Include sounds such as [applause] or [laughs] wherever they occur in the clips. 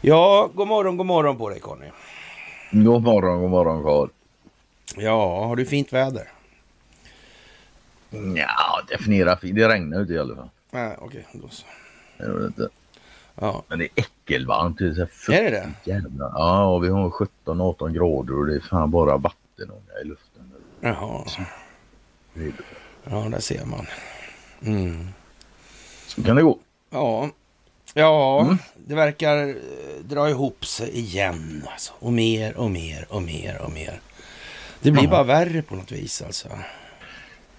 Ja, god morgon, god morgon på dig Conny. God morgon, god morgon Karl. Ja, har du fint väder? Ja, definiera fint. Det regnar ute i alla fall. Nej, okej, då så. Det gör det inte. Ja, Men det är äckelvarmt. Det är, så här är det det? Jävla. Ja, och vi har 17-18 grader och det är fan bara vattenånga i luften. Jaha, är- ja, där ser man. Mm. Så kan det gå. Ja, ja Mm. det verkar eh, dra ihop sig igen. Alltså. Och mer och mer och mer och mer. Det blir Ja. bara värre på något vis alltså.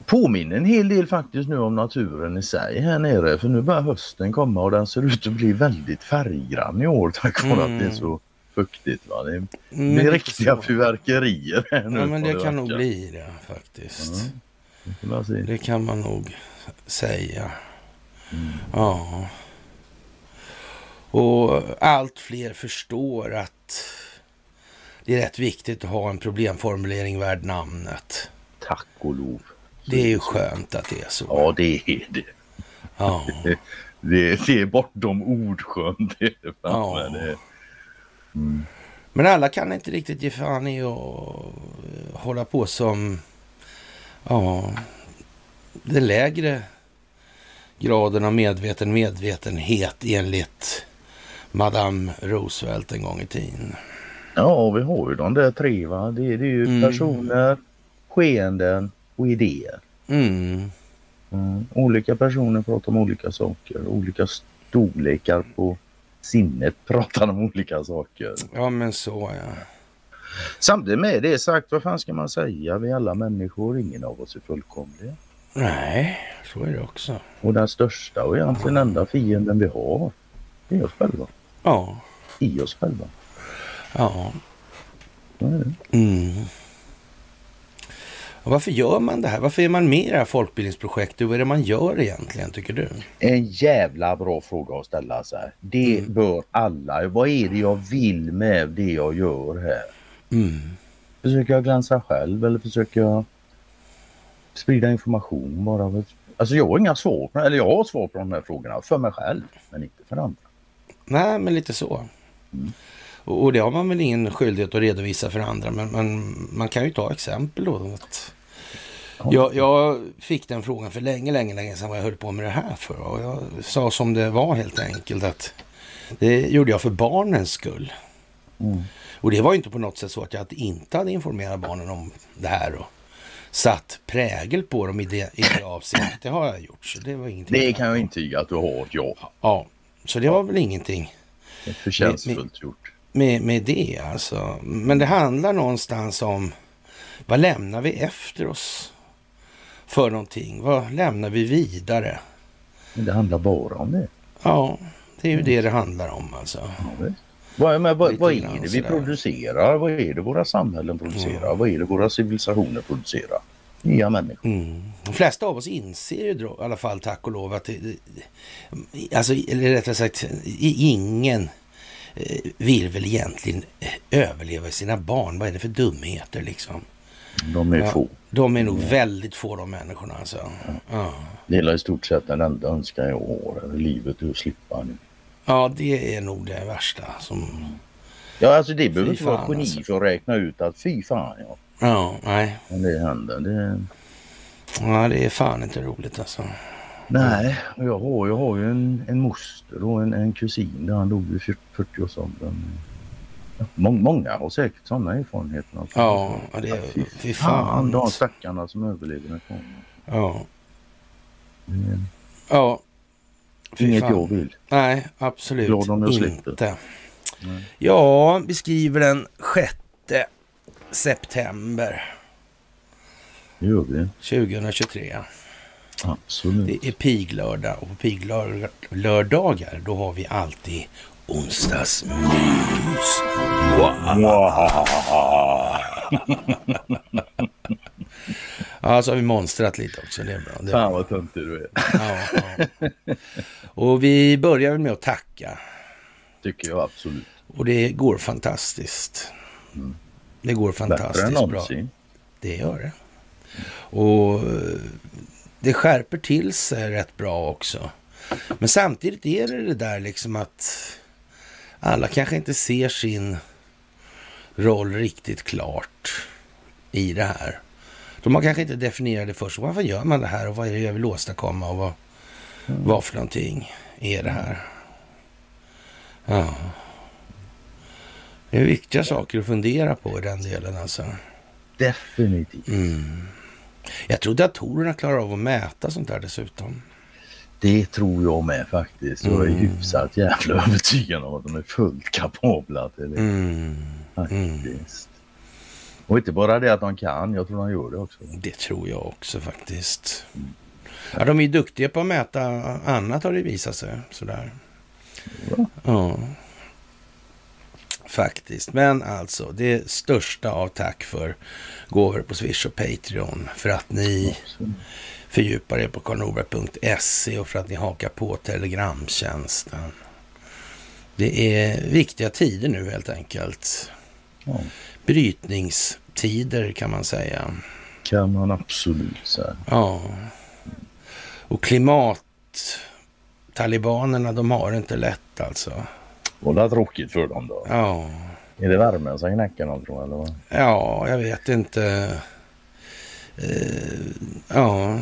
Påminner en hel del faktiskt nu om naturen i sig här nere. För nu börjar hösten komma och den ser ut att bli väldigt färggrann i år tack vare Mm. att det är så fuktigt. Va? Det är, Mm, det är riktiga så. fyrverkerier här nu. Ja, men får det kan nog verka. bli det faktiskt. Se. Det kan man nog säga. Mm. Ja. Och allt fler förstår att det är rätt viktigt att ha en problemformulering värd namnet. Tack och lov. Det är ju skönt att det är så. Ja, det är det. Ja. [laughs] Det, det är bortom [laughs] det fan Ja. det. Men alla kan inte riktigt ge fan i att eh, hålla på som ja, den lägre graden av medveten medvetenhet enligt Madame Roosevelt en gång i tiden. Ja, vi har ju de där tre va. Det, det är ju Mm. personer, skeenden och idéer. Mm. Mm. Olika personer pratar om olika saker. Olika storlekar på sinnet pratar om olika saker. Ja, men så ja. Samtidigt med det sagt, vad fan ska man säga? Vi är alla människor, ingen av oss är fullkomliga. Nej, så är det också. Och den största och egentligen enda fienden vi har, det är oss själva. Ja, I oss själva. ja. Mm. Varför gör man det här? Varför är man med i det här folkbildningsprojektet? Vad är det man gör egentligen, tycker du? En jävla bra fråga att ställa sig. Det Mm. bör alla. Vad är det jag vill med det jag gör här? Mm. Försöker jag glänsa själv eller försöker jag sprida information bara? Alltså jag har inga svar på, eller jag har svar på de här frågorna för mig själv, men inte för andra. Nej, men lite så. Och och det har man väl ingen skyldighet att redovisa för andra, men, men man kan ju ta exempel då. Att jag, jag fick den frågan för länge, länge, länge sedan vad jag höll på med det här för. Och jag sa som det var helt enkelt att det gjorde jag för barnens skull. Mm. Och det var ju inte på något sätt så att jag inte hade informerat barnen om det här och satt prägel på dem i det, i det avseendet. Det har jag gjort, så det var ingenting. Det kan jag intyga att du har, ja. Ja, så det var väl ingenting Det är förtjänstfullt gjort. med, med det alltså. Men det handlar någonstans om vad lämnar vi efter oss för någonting? Vad lämnar vi vidare? Men det handlar bara om det. Ja, det är ju det det handlar om alltså. Ja. Vad, men vad, vad är det vi producerar? Vad är det våra samhällen producerar? Vad är det våra civilisationer producerar? Nya människor. Mm. De flesta av oss inser ju då, i alla fall tack och lov att alltså, eller rättare sagt, ingen eh, vill väl egentligen eh, överleva sina barn. Vad är det för dumheter liksom? De är Ja. få. De är nog väldigt få de människorna alltså. Ja. Det är i stort sett den enda önskan jag har livet är att slippa nu. Ja, det är nog det värsta som... Ja, alltså det behöver inte vara geni alltså. för att räkna ut att fy fan ja. Ja, nej. Om det händer. Det... Ja, det är fan inte roligt alltså. Nej, och jag har, jag har ju en, en moster och en, en kusin där han dog vid 40 40-årsåldern. Ja, må, många har säkert sådana erfarenheter. Alltså. Ja, det är... fy Fy fan. fan. De stackarna som överlever med kvar. Ja. Är Ja. Inget fan. jag vill. Nej, absolut Glad om jag inte. slipper. Ja, vi skriver den 6 september Det gör vi. 2023. Absolut. Det är piglördag och på piglördagar då har vi alltid onsdagsmys. [laughs] Ja, så har vi monstrat lite också. Det är bra. Det är Fan vad töntig du är. Ja, ja. Och vi börjar väl med att tacka. Tycker jag absolut. Och det går fantastiskt. Det går Bättre än fantastiskt bra. Det gör det. Och eh, det skärper till sig rätt bra också. Men samtidigt är det det där liksom att alla kanske inte ser sin roll riktigt klart i det här. De har kanske inte definierat det först. Varför gör man det här och vad är det jag vill åstadkomma och vad, mm. vad för någonting är det här? Ja. Det är viktiga saker att fundera på i den delen alltså. Definitivt. Mm. Jag tror datorerna klarar av att mäta sånt där dessutom. Det tror jag med faktiskt. Jag är mm. hyfsat jävla [laughs] övertygad om att de är fullt kapabla till det. Mm. Faktiskt. Och inte bara det att de kan, jag tror de gör det också. Det tror jag också faktiskt. Ja, de är duktiga på att mäta annat har det visat sig. Sådär. Ja. ja. Faktiskt. Men alltså, det största av tack för gåvor på Swish och Patreon. För att ni fördjupar er på karlnorberg.se och för att ni hakar på Telegramtjänsten. Det är viktiga tider nu helt enkelt. Ja. Brytningstider kan man säga. Kan man absolut säga. Ja. Och klimattalibanerna, de har det inte lätt alltså. Var det tråkigt för dem då? Ja. Är det värmen som knäcker dem tror eller vad? Ja, jag vet inte. Uh, ja,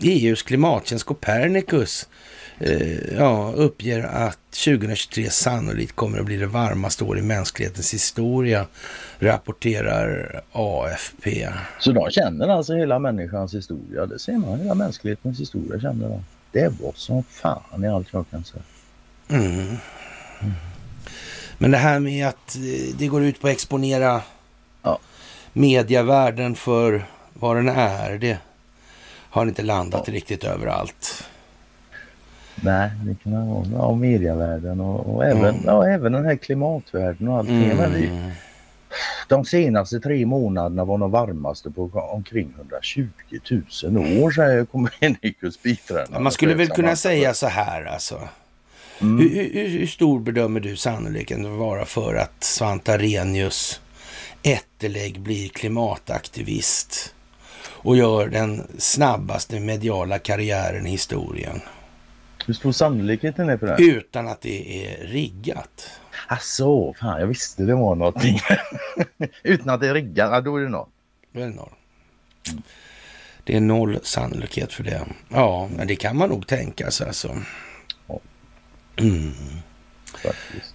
EUs klimattjänst Copernicus uh, ja, uppger att 2023 sannolikt kommer att bli det varmaste år i mänsklighetens historia, rapporterar AFP. Så de känner alltså hela människans historia? Det ser man, hela mänsklighetens historia känner de. Det var som fan i allt jag kan säga. Mm. Men det här med att eh, det går ut på att exponera ja. mediavärlden för vad den är, det har inte landat ja. riktigt överallt. Nej, det kan vara ja, mediavärlden och, och även, mm. ja, även den här klimatvärlden och allting. Mm. Vi, de senaste tre månaderna var de varmaste på omkring 120 000 år, säger Comenius biträdande. Man skulle väl kunna säga så här alltså. Mm. Hur, hur, hur, stor bedömer du sannolikheten vara för att Svante Arrhenius Ätterlägg blir klimataktivist och gör den snabbaste mediala karriären i historien? Hur stor sannolikheten är för det? Utan att det är riggat. Asså, fan jag visste det var någonting. [laughs] Utan att det är riggat, ja, då är det noll. Då är det noll. Det är noll sannolikhet för det. Ja, men det kan man nog tänka sig alltså. Mm.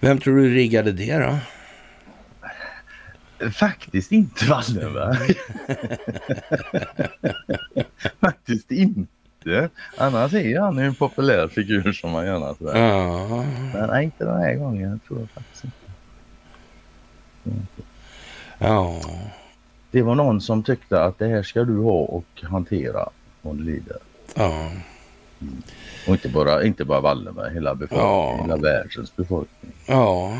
Vem tror du riggade det då? Faktiskt inte Wallenberg. [laughs] Faktiskt inte. Annars är han en populär figur som man gärna tror. Ja. Men nej, inte den här gången. Jag tror jag faktiskt inte. Ja. Det var någon som tyckte att det här ska du ha och hantera om du lider. Ja. Mm. Och inte bara, inte bara Wallenberg, hela befolkningen, ja. hela världens befolkning. Ja.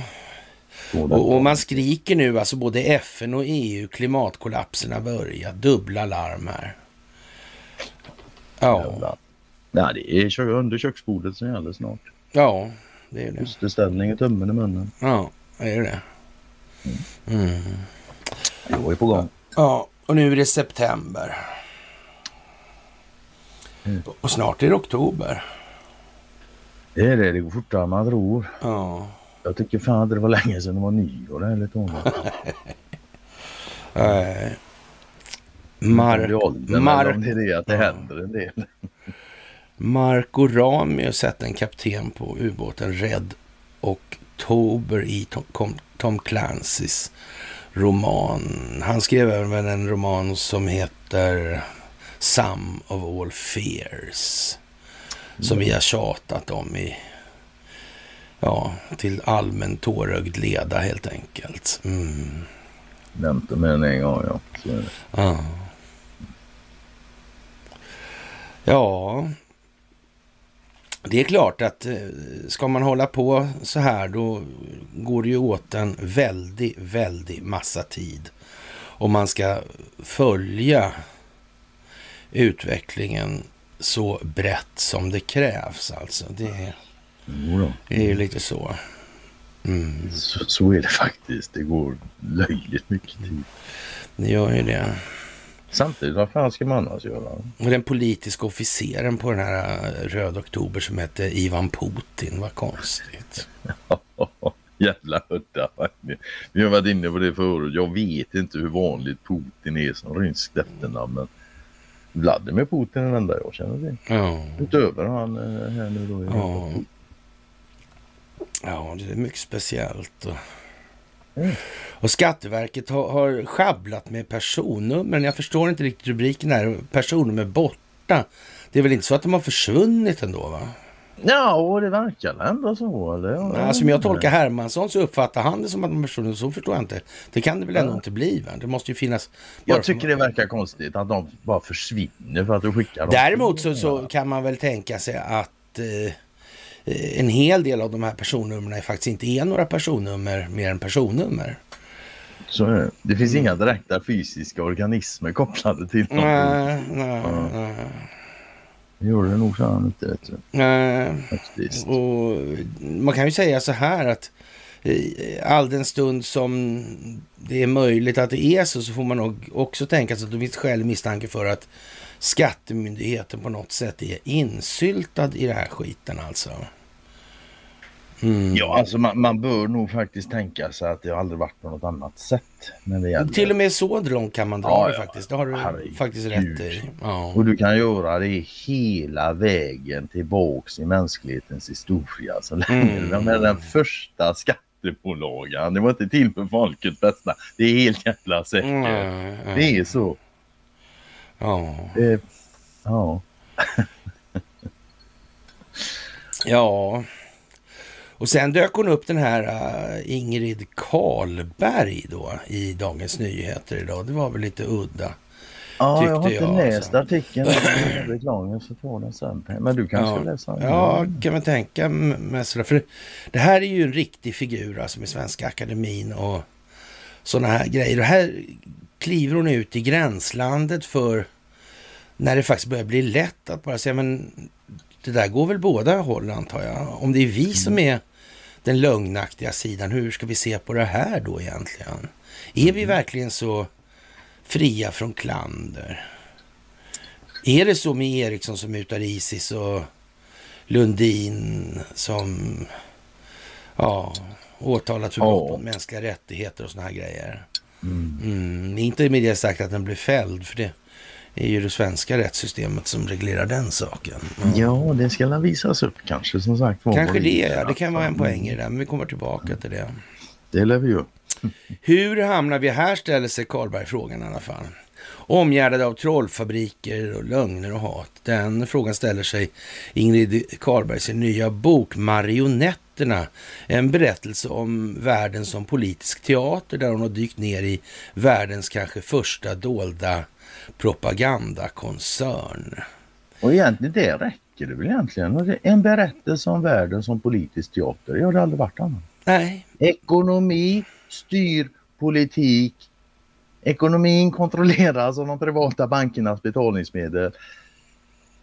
Och, och, man skriker nu, alltså både FN och EU, klimatkollapserna börjar. Dubbla larm här. Ja. Ja, det är under köksbordet som gäller snart. Ja, det är det. Fosterställning och tummen i munnen. Ja, det är det. Mm. Mm. Jag är på gång. Ja, och nu är det september. Mm. Och snart är det oktober. Det är det, det går fortare än man tror. Ja. Jag tycker fan att det var länge sedan det var [laughs] nyår. Det är lite Nej. Mark... Mark... Det är det att det händer en del. [laughs] Marco Rami sett en kapten på ubåten Red Oktober i Tom, Tom Clancys roman. Han skrev även en roman som heter Some of all fears. Som vi har tjatat om i, ja, till allmän tårögd leda helt enkelt. Mm. Nämnt med den en gång, ja. Ja. Ja, det är klart att eh, ska man hålla på så här då går det ju åt en väldigt, väldigt massa tid. Om man ska följa utvecklingen så brett som det krävs. Alltså. Det, det är ju lite så. Mm. så. Så är det faktiskt. Det går löjligt mycket tid. Det gör ju det. Samtidigt, vad fan ska man annars göra? Och den politiska officeren på den här eh, röd oktober som hette Ivan Putin, vad konstigt. [laughs] Jävla udda. Vi har varit inne på det förut. Jag vet inte hur vanligt Putin är som ryskt efternamn. Men Vladimir Putin är den enda jag känner till. Ja. Utöver han eh, här nu då. Ja. Ja, det är mycket speciellt. Och, Mm. och Skatteverket har, har sjabblat med personnumren. Jag förstår inte riktigt rubriken här. Personnummer borta. Det är väl inte så att de har försvunnit ändå va? Ja, det verkar ändå så. Eller? Ja, Alltså, om jag tolkar Hermansson så uppfattar han det som att de försvunnit. Så förstår jag inte. Det kan det väl ändå Ja. inte bli va? Det måste ju finnas... Jag tycker det verkar konstigt att de bara försvinner för att du skickar dem. Däremot så, så kan man väl tänka sig att eh, en hel del av de här personnumren faktiskt inte är några personnummer mer än personnummer. Så det. finns inga direkta fysiska organismer kopplade till dem. Nej, nej, Ja. nej, Det gör det nog fan inte. Vet du, nej. faktiskt. Och man kan ju säga så här att eh, all den stund som det är möjligt att det är så, så får man nog också tänka sig att det finns skäl misstanke för att skattemyndigheten på något sätt är insyltad i det här skiten alltså. Mm. Ja, alltså man, man bör nog faktiskt tänka sig att det har aldrig varit på något annat sätt. När det gäller. Till och med så långt kan man dra Ja, det faktiskt. Det har du Herregud. faktiskt rätt i. Ja. Och du kan göra det hela vägen tillbaks i mänsklighetens historia. Så länge Mm. de är den första skattepålagan. Det var inte till för folkets bästa. Det är helt jävla säkert. Mm, Det är så. ja. Det, ja. ja. Och sen dök hon upp den här uh, Ingrid Karlberg då i Dagens Nyheter idag. Det var väl lite udda. Ja, jag har inte jag, läst alltså. artikeln. Jag ska ta den sen. Men du kanske Ja. läsa den? Ja, kan man tänka mig. För det här är ju en riktig figur alltså med Svenska Akademin och sådana här grejer. Och här kliver hon ut i gränslandet för när det faktiskt börjar bli lätt att bara säga men det där går väl båda håll antar jag. Om det är vi som är den lögnaktiga sidan, hur ska vi se på det här då egentligen? Är vi verkligen så fria från klander? Är det så med Eriksson som mutar Isis och Lundin som ja, åtalat för brott mot mänskliga rättigheter och såna här grejer? Mm. Mm, inte med det sagt att den blev fälld, för det är ju det svenska rättssystemet som reglerar den saken. Mm. Ja, det ska visas upp kanske som sagt. Kanske det, ja. Det kan vara en poäng i det, men vi kommer tillbaka till det. Det lär vi ju. Hur hamnar vi här, ställer sig Karlberg frågan i alla fall. Omgärdade av trollfabriker och lögner och hat. Den frågan ställer sig Ingrid Karlberg i sin nya bok Marionetterna. En berättelse om världen som politisk teater där hon har dykt ner i världens kanske första dolda propagandakoncern. Och egentligen det räcker det väl egentligen. En berättelse om världen som politisk teater. Det har det aldrig varit annat. Nej, Ekonomi styr politik. Ekonomin kontrolleras av de privata bankernas betalningsmedel.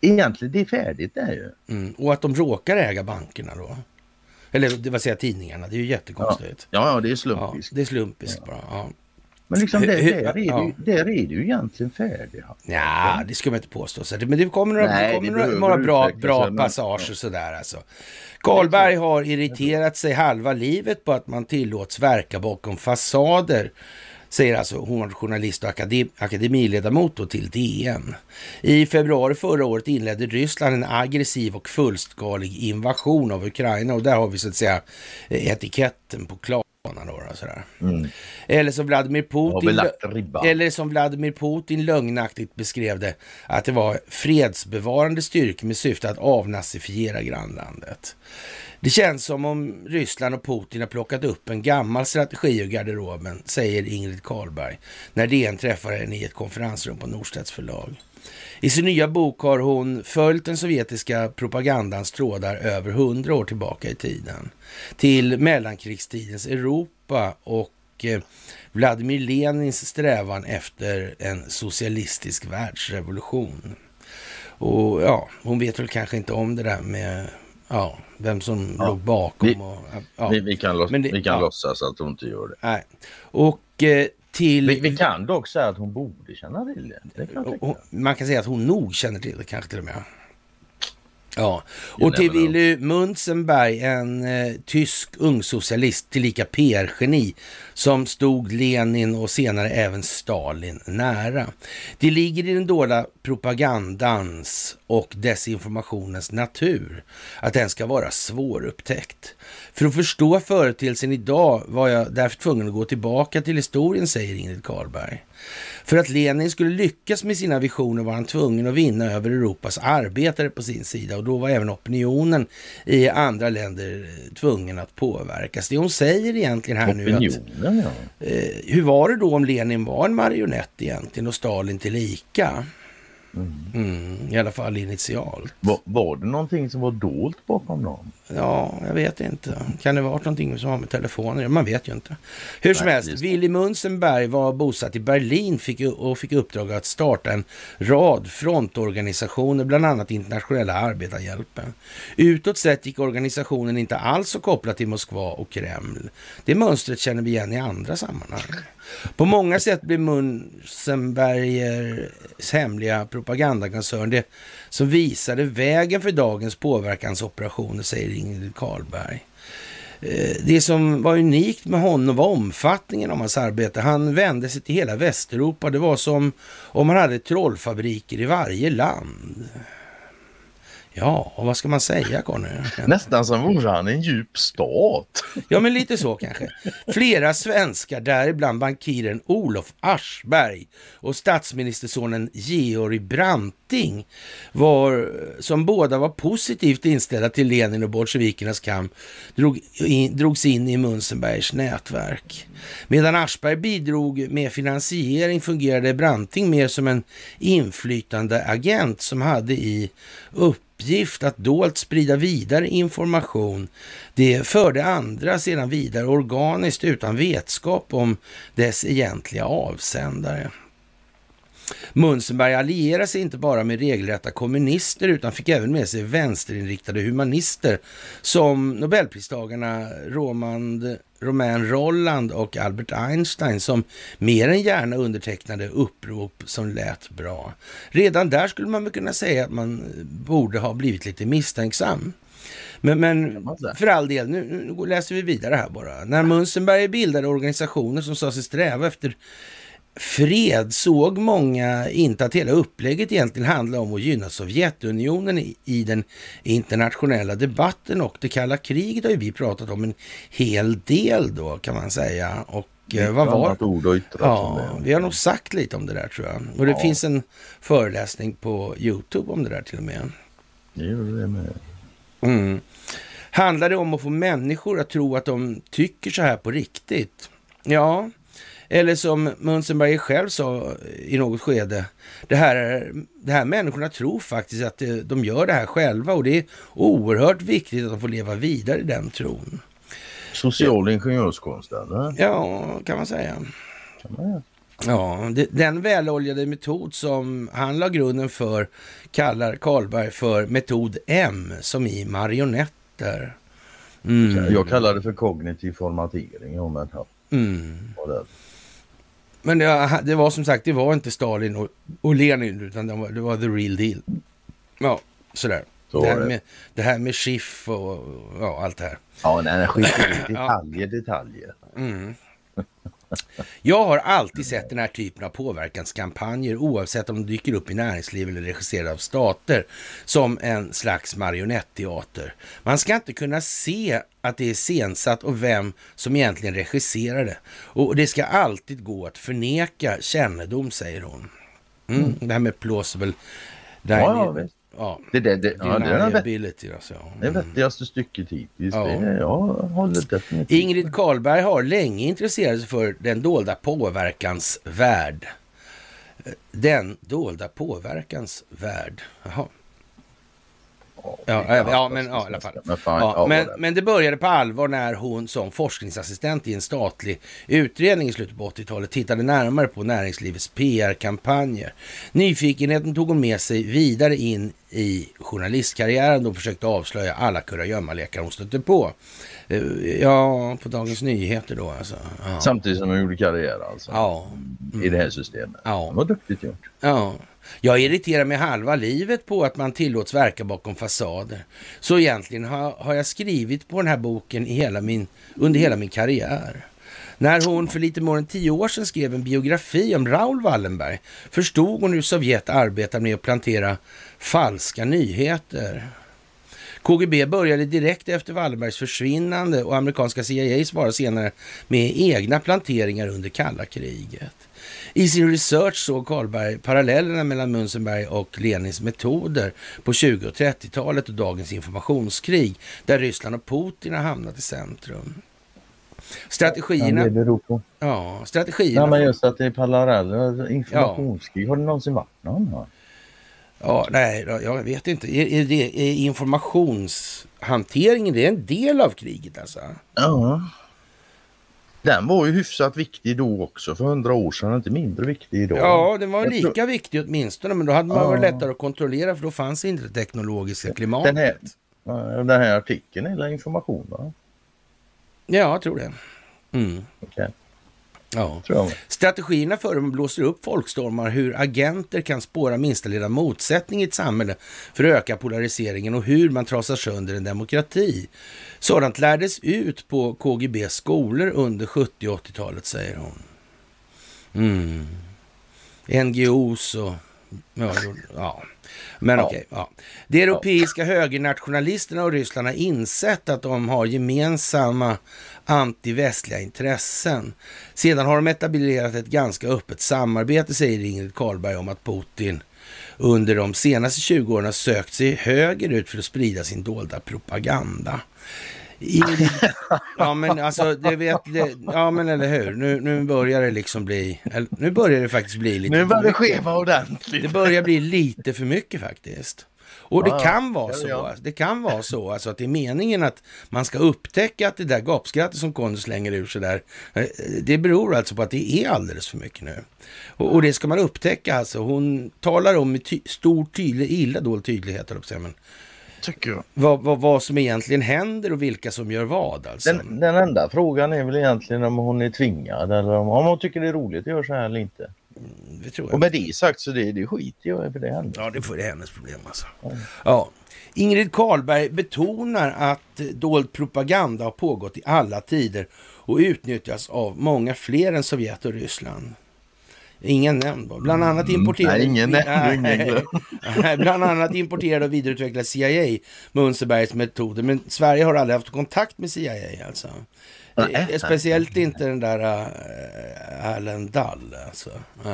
Egentligen det är färdigt det är ju. mm. och att de råkar äga bankerna då. Eller det vill säga tidningarna, det är ju jättekonstigt. Ja, ja det är Ja, slumpiskt. det är slumpiskt bara. Ja. Men liksom det, Hur- där, är det, ja. där är ju egentligen färdigt. Ja, det ska man inte påstå. Så det, men det kommer några, Nej, det kommer några, några bra, bra passager sådär alltså. Karlberg har irriterat sig halva livet på att man tillåts verka bakom fasader. Säger alltså hon journalist och akadem, akademiledamot då till DN. I februari förra året inledde Ryssland en aggressiv och fullskalig invasion av Ukraina och där har vi så att säga etiketten på Klarna då. och Sådär. Mm. Eller som Vladimir Putin... Eller som Vladimir Putin lögnaktigt beskrev det, att det var fredsbevarande styrkor med syfte att avnazifiera grannlandet. Det känns som om Ryssland och Putin har plockat upp en gammal strategi ur garderoben, säger Ingrid Karlberg, när DN träffar henne i ett konferensrum på Norstedts förlag. I sin nya bok har hon följt den sovjetiska propagandans trådar över hundra år tillbaka i tiden. Till mellankrigstidens Europa och eh, Vladimir Lenins strävan efter en socialistisk världsrevolution. Och ja, hon vet väl kanske inte om det där med ja, vem som Ja, låg bakom. vi- och, ja. Vi, vi kan, låts, det- vi kan ja. låtsas att hon inte gör det. Nej. Och eh, till... Vi, vi kan dock säga att hon borde känna till det. det kan man kan säga att hon nog känner till det kanske till och med. Ja, och till Willy Munzenberg, en eh, tysk ungsocialist, tillika PR-geni, som stod Lenin och senare även Stalin nära. Det ligger i den dolda propagandans och desinformationens natur att den ska vara svårupptäckt. För att förstå företeelsen idag var jag därför tvungen att gå tillbaka till historien, säger Ingrid Karlberg. För att Lenin skulle lyckas med sina visioner var han tvungen att vinna över Europas arbetare på sin sida och då var även opinionen i andra länder tvungen att påverkas. Det hon säger egentligen här opinionen, nu att... Ja. Eh, hur var det då om Lenin var en marionett egentligen och Stalin tillika? Mm, I alla fall initialt. Var, var det någonting som var dolt bakom dem? Ja, jag vet inte. Kan det vara någonting som har med telefoner Man vet ju inte. Hur som helst, Willy Munzenberg var bosatt i Berlin fick, och fick uppdrag att starta en rad frontorganisationer, bland annat Internationella arbetarhjälpen. Utåt sett gick organisationen inte alls så kopplad till Moskva och Kreml. Det mönstret känner vi igen i andra sammanhang. På många sätt blev Munzenbergers hemliga propagandakoncern det som visade vägen för dagens påverkansoperationer, säger Ingrid Karlberg. Eh, det som var unikt med honom var omfattningen av hans arbete. Han vände sig till hela Västeuropa. Det var som om han hade trollfabriker i varje land. Ja, och vad ska man säga Conny? [laughs] Nästan som vore han en djup stat. [laughs] Ja, men lite så kanske. Flera svenskar, däribland bankiren Olof Aschberg och statsministersonen Georg Branting, var, som båda var positivt inställda till Lenin och bolsjevikernas kamp, drog in, drogs in i Munzenbergs nätverk. Medan Aschberg bidrog med finansiering fungerade Branting mer som en inflytande agent som hade i upp uppgift att dolt sprida vidare information. Det förde andra sedan vidare organiskt utan vetskap om dess egentliga avsändare. Munzenberg allierade sig inte bara med regelrätta kommunister utan fick även med sig vänsterinriktade humanister som nobelpristagarna Romand, Romain Rolland och Albert Einstein som mer än gärna undertecknade upprop som lät bra. Redan där skulle man kunna säga att man borde ha blivit lite misstänksam. Men, men för all del, nu, nu läser vi vidare här bara. När Munzenberg bildade organisationer som sa sig sträva efter fred såg många inte att hela upplägget egentligen handlade om att gynna Sovjetunionen i, i den internationella debatten och det kalla kriget har ju vi pratat om en hel del då kan man säga. Och eh, vad var ord ja, Vi har nog sagt lite om det där tror jag. Och det ja. finns en föreläsning på Youtube om det där till och med. Det med. Mm. Handlar det om att få människor att tro att de tycker så här på riktigt? Ja, eller som Munzenberger själv sa i något skede, det här, det här människorna tror faktiskt att de gör det här själva och det är oerhört viktigt att de får leva vidare i den tron. Social ingenjörskonst eller? Ja, kan man säga. Kan man Ja, den väloljade metod som han la grunden för kallar Karlberg för metod M, som i marionetter. Mm. Jag kallar det för kognitiv formatering. Om jag mm. Men det, det, var som sagt, det var inte Stalin och, och Lenin, utan det var, det var the real deal. Ja, sådär. Så det, här det. Med, det här med Schiff och ja, allt det här. Ja, nej, [clears throat] detaljer, detaljer. Mm. Jag har alltid sett den här typen av påverkanskampanjer, oavsett om de dyker upp i näringsliv eller regisserade av stater, som en slags marionetteater. Man ska inte kunna se att det är sensatt och vem som egentligen regisserar det. Och det ska alltid gå att förneka kännedom, säger hon. Mm, mm. Det här med plausible ja, ja, Ja, det, det, det, ja, det är ability, alltså. det vettigaste stycket hittills. Ja. Det, jag håller definitivt Ingrid Karlberg har länge intresserat sig för den dolda påverkans värld. Den dolda påverkans värld. Jaha. Ja, ja, ja, men ja, i alla fall. Men, fan, ja, men, men, det började på allvar när hon som forskningsassistent i en statlig utredning i slutet på 80-talet tittade närmare på näringslivets PR-kampanjer. Nyfikenheten tog hon med sig vidare in i journalistkarriären då hon försökte avslöja alla kurragömmalekar hon stötte på. Eh, ja, på Dagens Nyheter då alltså. Ja. Samtidigt som hon gjorde karriär alltså? Ja. Mm. I det här systemet? Ja. Det var duktigt gjort. Ja. Jag irriterar mig halva livet på att man tillåts verka bakom fasader. Så egentligen har, har jag skrivit på den här boken i hela min, under hela min karriär. När hon för lite mer än tio år sedan skrev en biografi om Raoul Wallenberg förstod hon hur Sovjet arbetar med att plantera falska nyheter. KGB började direkt efter Wallenbergs försvinnande och amerikanska CIA svarade senare med egna planteringar under kalla kriget. I sin research såg Karlberg parallellerna mellan Münzenberg och Lenins metoder på 20 och 30-talet och dagens informationskrig, där Ryssland och Putin har hamnat i centrum. Strategierna... Ja, det beror på. Ja, strategierna... Ja, men just att det är paralleller, informationskrig. Ja. Har det någonsin varit någon? Ja, nej, jag vet inte. Är, är, det, är informationshanteringen det är en del av kriget alltså? Ja. Den var ju hyfsat viktig då också för hundra år sedan, inte mindre viktig idag. Ja, den var lika tror... viktig åtminstone, men då hade man ja. varit lättare att kontrollera för då fanns inte det teknologiska klimatet. Den här, den här artikeln är information va? Ja, jag tror det. Mm. Okay. Ja. Strategierna för hur man blåser upp folkstormar, hur agenter kan spåra minsta lilla motsättning i ett samhälle för att öka polariseringen och hur man trasar sönder en demokrati. Sådant lärdes ut på KGBs skolor under 70 och 80-talet, säger hon. Mm. NGOs och... Ja, ja. Men ja. okej. Ja. De europeiska ja. högernationalisterna och Ryssland har insett att de har gemensamma antivästliga intressen. Sedan har de etablerat ett ganska öppet samarbete, säger Ingrid Karlberg om att Putin under de senaste 20 åren har sökt sig högerut för att sprida sin dolda propaganda. Ingrid, [laughs] ja men alltså, det vet, det, ja men eller hur, nu, nu börjar det liksom bli, nu börjar det faktiskt bli lite Nu börjar det skeva ordentligt. Det börjar bli lite för mycket faktiskt. Och det kan vara så, ja. det kan vara så alltså att det är meningen att man ska upptäcka att det där gapskrattet som Conny slänger ur sig där, eh, det beror alltså på att det är alldeles för mycket nu. Och, och det ska man upptäcka alltså. Hon talar om med ty stor tydlig, illa dold tydlighet, men tycker jag. Vad, vad, vad som egentligen händer och vilka som gör vad alltså. Den, den enda frågan är väl egentligen om hon är tvingad eller om, om hon tycker det är roligt att göra så här eller inte. Mm, det tror jag. Och med det sagt så det, det skiter jag för det händer. Ja, det får det hennes problem alltså. Mm. Ja. Ingrid Karlberg betonar att dold propaganda har pågått i alla tider och utnyttjas av många fler än Sovjet och Ryssland. Ingen nämnd. Bland annat mm. importerade... Nej, ingen nämnd. bland annat importerade och vidareutvecklade CIA Munsebergs metoder. Men Sverige har aldrig haft kontakt med CIA alltså. Nej, eh, Speciellt nej. inte den där uh, Allen Dall. Alltså.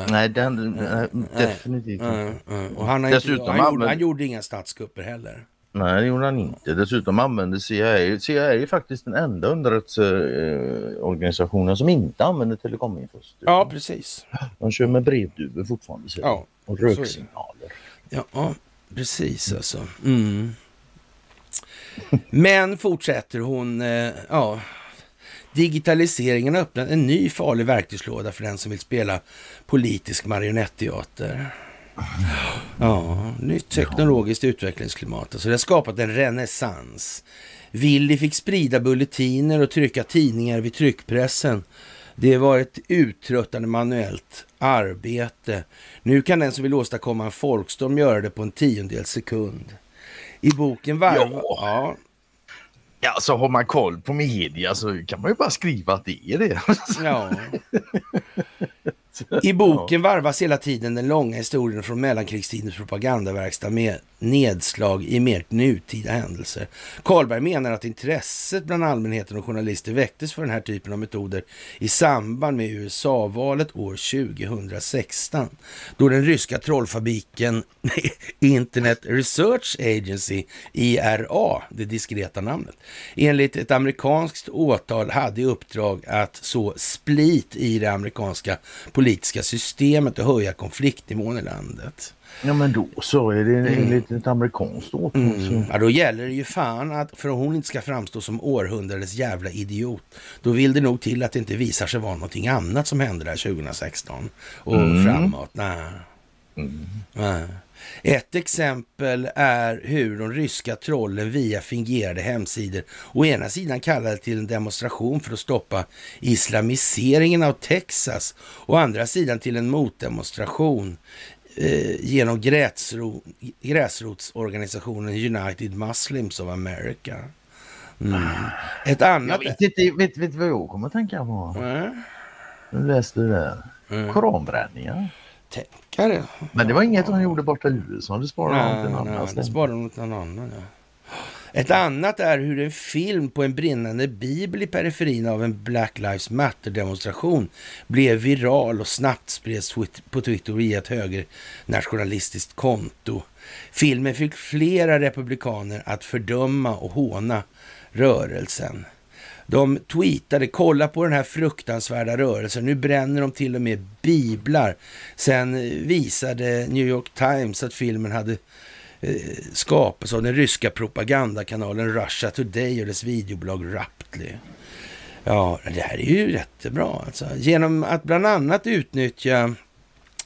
Nej, den, uh, definitivt inte. Och han, Dessutom inte, han, gjorde, han gjorde inga statskupper heller. Nej, det gjorde han inte. Dessutom använde CIA, CIA är faktiskt den enda underrättelseorganisationen som inte använder telekominfo. Ja, precis. De kör med brevduvor fortfarande. Ja, och röksignaler. Ja, precis alltså. Mm. Men fortsätter hon, eh, ja, digitaliseringen har öppnat en ny farlig verktygslåda för den som vill spela politisk marionetteater. Ja, nytt teknologiskt utvecklingsklimat. Alltså det har skapat en renässans. Willy fick sprida bulletiner och trycka tidningar vid tryckpressen. Det var ett uttröttande manuellt arbete. Nu kan den som vill åstadkomma en folkstorm göra det på en tiondels sekund. I boken Varva... Ja. ja. Ja, så har man koll på media så kan man ju bara skriva att det är det. Ja. [laughs] [laughs] I boken varvas hela tiden den långa historien från mellankrigstidens propagandaverkstad med nedslag i mer nutida händelser. Karlberg menar att intresset bland allmänheten och journalister väcktes för den här typen av metoder i samband med USA-valet år 2016, då den ryska trollfabriken [laughs] Internet Research Agency, IRA, det diskreta namnet, enligt ett amerikanskt åtal hade i uppdrag att så split i det amerikanska politiska systemet och höja konfliktnivån i landet. Ja men då så är det enligt ett amerikanskt årtal. Mm. Ja, då gäller det ju fan att för att hon inte ska framstå som århundradets jävla idiot, då vill det nog till att det inte visar sig vara någonting annat som hände där 2016 och Mm. framåt. Nej. Nej. Ett exempel är hur de ryska trollen via fingerade hemsidor å ena sidan kallade till en demonstration för att stoppa islamiseringen av Texas, å andra sidan till en motdemonstration eh, genom gräsro, gräsrotsorganisationen United Muslims of America. Mm. Ett Jag annat... vet inte, vet, vet vad jag kommer att tänka på? Nej. Nu läste du det. Mm. Koranbränningar. Tänkare. Men det var inget de gjorde borta i USA. Det sparade Nej, någon nej, annan det ställe. sparar de åt någon annan. Ja. Ett annat är hur en film på en brinnande bibel i periferin av en Black Lives Matter-demonstration blev viral och snabbt spreds på Twitter via ett högernationalistiskt konto. Filmen fick flera republikaner att fördöma och håna rörelsen. De tweetade, kolla på den här fruktansvärda rörelsen, nu bränner de till och med biblar. Sen eh, visade New York Times att filmen hade eh, skapats av den ryska propagandakanalen Russia Today och dess videobolag Raptly. Ja, det här är ju jättebra alltså. Genom att bland annat utnyttja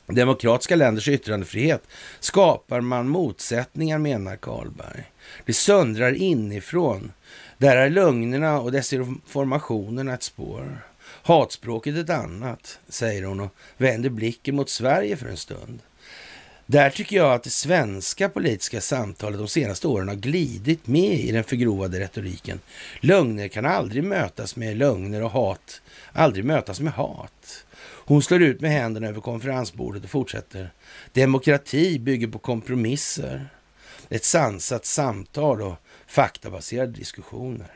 demokratiska länders yttrandefrihet skapar man motsättningar, menar Karlberg. Det söndrar inifrån. Där är lögnerna och desinformationen ett spår. Hatspråket ett annat, säger hon och vänder blicken mot Sverige för en stund. Där tycker jag att det svenska politiska samtalet de senaste åren har glidit med i den förgrovade retoriken. Lögner kan aldrig mötas med lögner och hat aldrig mötas med hat. Hon slår ut med händerna över konferensbordet och fortsätter. Demokrati bygger på kompromisser, ett sansat samtal och faktabaserade diskussioner.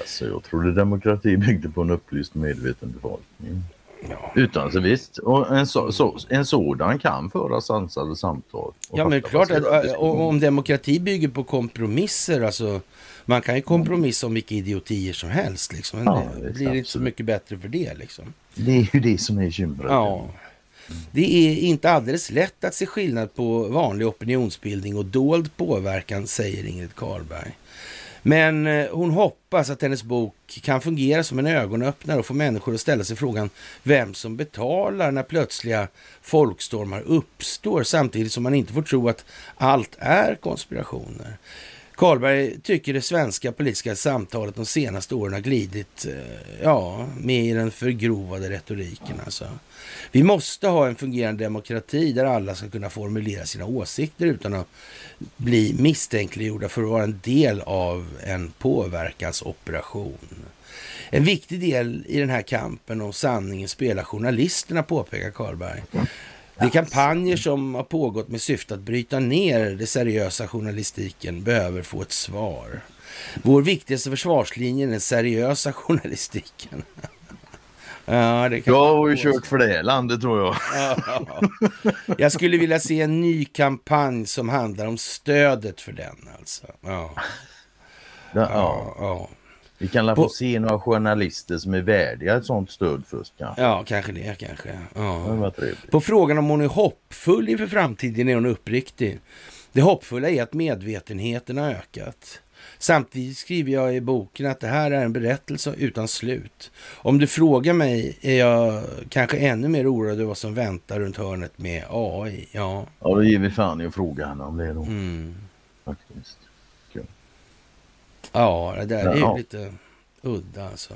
Alltså, jag trodde demokrati byggde på en upplyst medveten befolkning. Ja, Utan så visst, och en, så, så, en sådan kan föra sansade samtal. ja men klart att om demokrati bygger på kompromisser, alltså man kan ju kompromissa om vilka idiotier som helst liksom. Men Ja, det blir inte så absolut. mycket bättre för det liksom. Det är ju det som är bekymret. Ja. Det är inte alldeles lätt att se skillnad på vanlig opinionsbildning och dold påverkan, säger Ingrid Karlberg. Men eh, hon hoppas att hennes bok kan fungera som en ögonöppnare och få människor att ställa sig frågan vem som betalar när plötsliga folkstormar uppstår samtidigt som man inte får tro att allt är konspirationer. Karlberg tycker det svenska politiska samtalet de senaste åren har glidit eh, ja, med i den förgrovade retoriken. Alltså. Vi måste ha en fungerande demokrati där alla ska kunna formulera sina åsikter utan att bli misstänkliggjorda för att vara en del av en påverkansoperation. En viktig del i den här kampen om sanningen spelar journalisterna, påpekar Karlberg. De kampanjer som har pågått med syfte att bryta ner den seriösa journalistiken behöver få ett svar. Vår viktigaste försvarslinje är den seriösa [laughs] journalistiken. ja, det kan Jag har ju kört för det landet tror jag. Ja. Jag skulle vilja se en ny kampanj som handlar om stödet för den. Alltså. Ja, Ja, ja, ja. ja. Vi kan la På- få se några journalister som är värdiga ett sånt stöd först kanske. ja kanske det. Kanske. Det Ja. trevligt. På frågan om hon är hoppfull inför framtiden är hon uppriktig. Det hoppfulla är att medvetenheten har ökat. Samtidigt skriver jag i boken att det här är en berättelse utan slut. Om du frågar mig är jag kanske ännu mer oroad över vad som väntar runt hörnet med AI. Ja. Ja, då ger vi fan i att fråga henne om det då. Mm. Faktiskt. Ja, det där är ju Ja. lite udda alltså.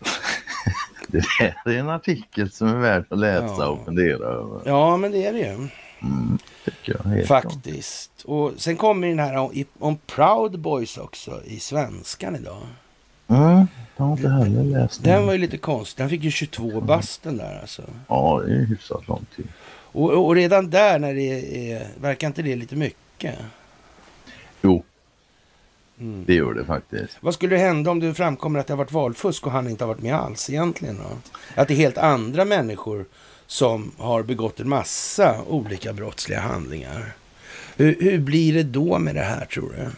[laughs] Det här är en artikel som är värd att läsa Ja. och fundera över. Ja, men det är det ju Mm, jag. Helt klart. faktiskt. Och sen kommer den här om, om Proud Boys också i svenskan idag. Mm, jag har inte heller läst Den den. var ju lite konstig. Den fick ju 22 bast den där alltså. Ja, det är hyfsat långt till. Och, och redan där när det är, verkar inte det lite mycket? Jo, Mm. det gör det faktiskt. Vad skulle hända om det framkommer att det har varit valfusk och han inte har varit med alls egentligen då? Att det är helt andra människor som har begått en massa olika brottsliga handlingar. Hur, hur blir det då med det här tror du?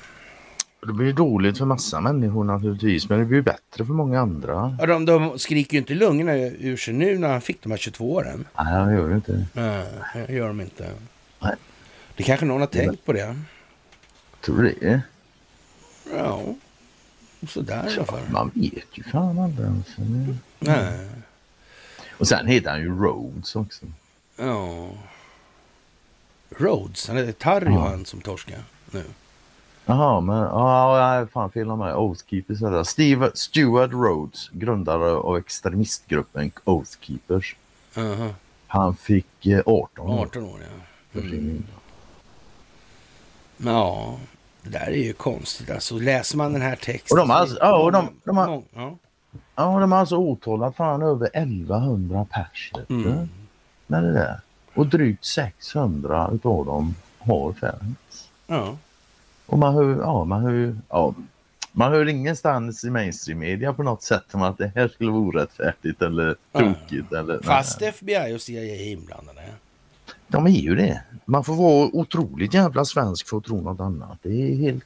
Det blir dåligt för massa människor naturligtvis, men det blir bättre för många andra. Ja, de, de skriker ju inte lungorna ur sig nu när han fick de här 22 åren. Nej, det gör det inte. Nej, det gör de inte. Nej. Det kanske någon har tänkt på det. Tror du det? Ja, sådär i alla fall. Man vet ju fan aldrig. Alltså. Nej. Och sen heter han ju Rhodes också. Ja. Rhodes, han heter Tarry Ja. han som torska nu. Jaha, men ja, ja, fan fel av mig. Oathkeepers är det. Steve, Stuart Rhodes, grundare av extremistgruppen Oathkeepers. Aha. Han fick eh, 18 år 18 år ja. mm. Ja, det där är ju konstigt. Alltså läser man den här texten. Och de har alltså- ja, och de- de har- ja. Ja, de har alltså åtalat fan över 1100 pers. Mm. Med det där. Och drygt 600 utav dem har fällts. ja. Och man hör, ja, man hör, ja, man hör ingenstans i mainstream media på något sätt om att det här skulle vara orättfärdigt eller Ja. tokigt. Eller, Fast nej. FBI och CIA är inblandade. De är ju det. Man får vara otroligt jävla svensk för att tro något annat. Det är helt...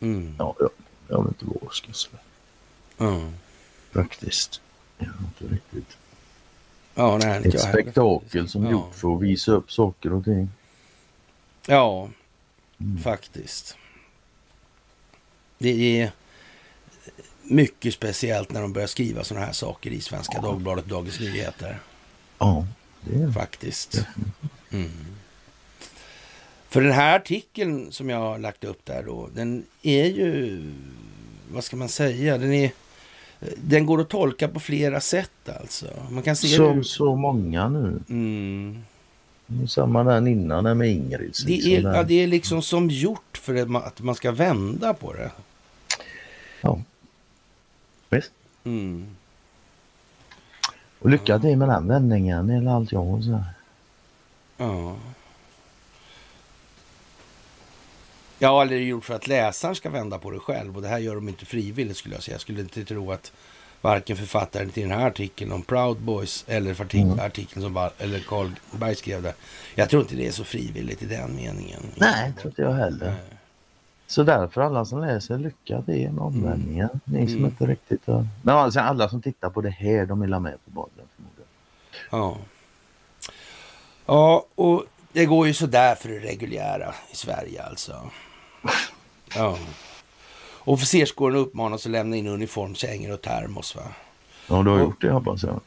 Mm. Ja, jag, jag vet inte ska säga. Mm. Faktiskt. Jag inte riktigt. Ja, nej, Ett spektakel som Ja. gjort för att visa upp saker och ting. Ja, Mm. faktiskt. Det är mycket speciellt när de börjar skriva sådana här saker i Svenska Dagbladet och Dagens Nyheter. Ja, det Faktiskt. Mm. För den här artikeln som jag har lagt upp där då, den är ju, vad ska man säga, den är, den går att tolka på flera sätt alltså. Man kan se Som det. så många nu. Mm. Samma där innan där med Ingrid. Det liksom är, ja, det är liksom som gjort för att man- att man ska vända på det. Ja. Visst. Mm. Och lycka till med den vändningen eller allt jag har så. Ja. Ja, eller det är gjort för att läsaren ska vända på det själv. Och det här gör de inte frivilligt skulle jag säga. Jag skulle inte tro att varken författaren till den här artikeln om Proud Boys eller Mm. artikeln som eller Carl Berg skrev där. Jag tror inte det är så frivilligt i den meningen. Nej, tror inte jag heller. Nej. Så därför alla som läser lycka till med omvändningen. Ni som Mm. inte riktigt har... Men alltså alla som tittar på det här de vill ha med på bollen förmodligen. Ja. Ja, och det går ju sådär för det reguljära i Sverige alltså. [laughs] Ja. Officerskåren uppmanas att lämna in uniform, kängor och termos va? Ja, du har Och- gjort det hoppas jag.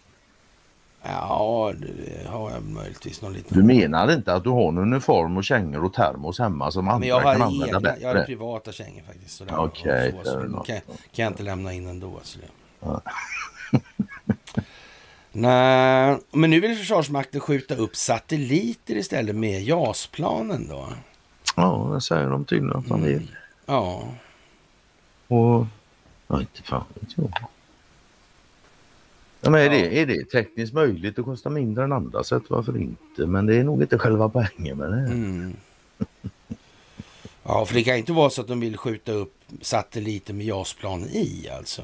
Ja, det har jag möjligtvis någon liten... Du menar inte att du har en uniform och kängor och termos hemma som andra Men jag kan använda egna, bättre? jag har privata kängor faktiskt. Okej, så, så enough. kan, kan jag inte lämna in ändå. Så. Ja. [laughs] Nej, men nu vill Försvarsmakten skjuta upp satelliter istället med JAS-planen då. Ja, det säger de tydligen att de Mm. vill. Ja, Och... Ja, inte fan vet jag. Ja, men är, det, är det tekniskt möjligt att kosta mindre än andra sätt, varför inte? Men det är nog inte själva poängen med det. Mm. Ja, för det kan inte vara så att de vill skjuta upp satelliter med JAS-plan i alltså.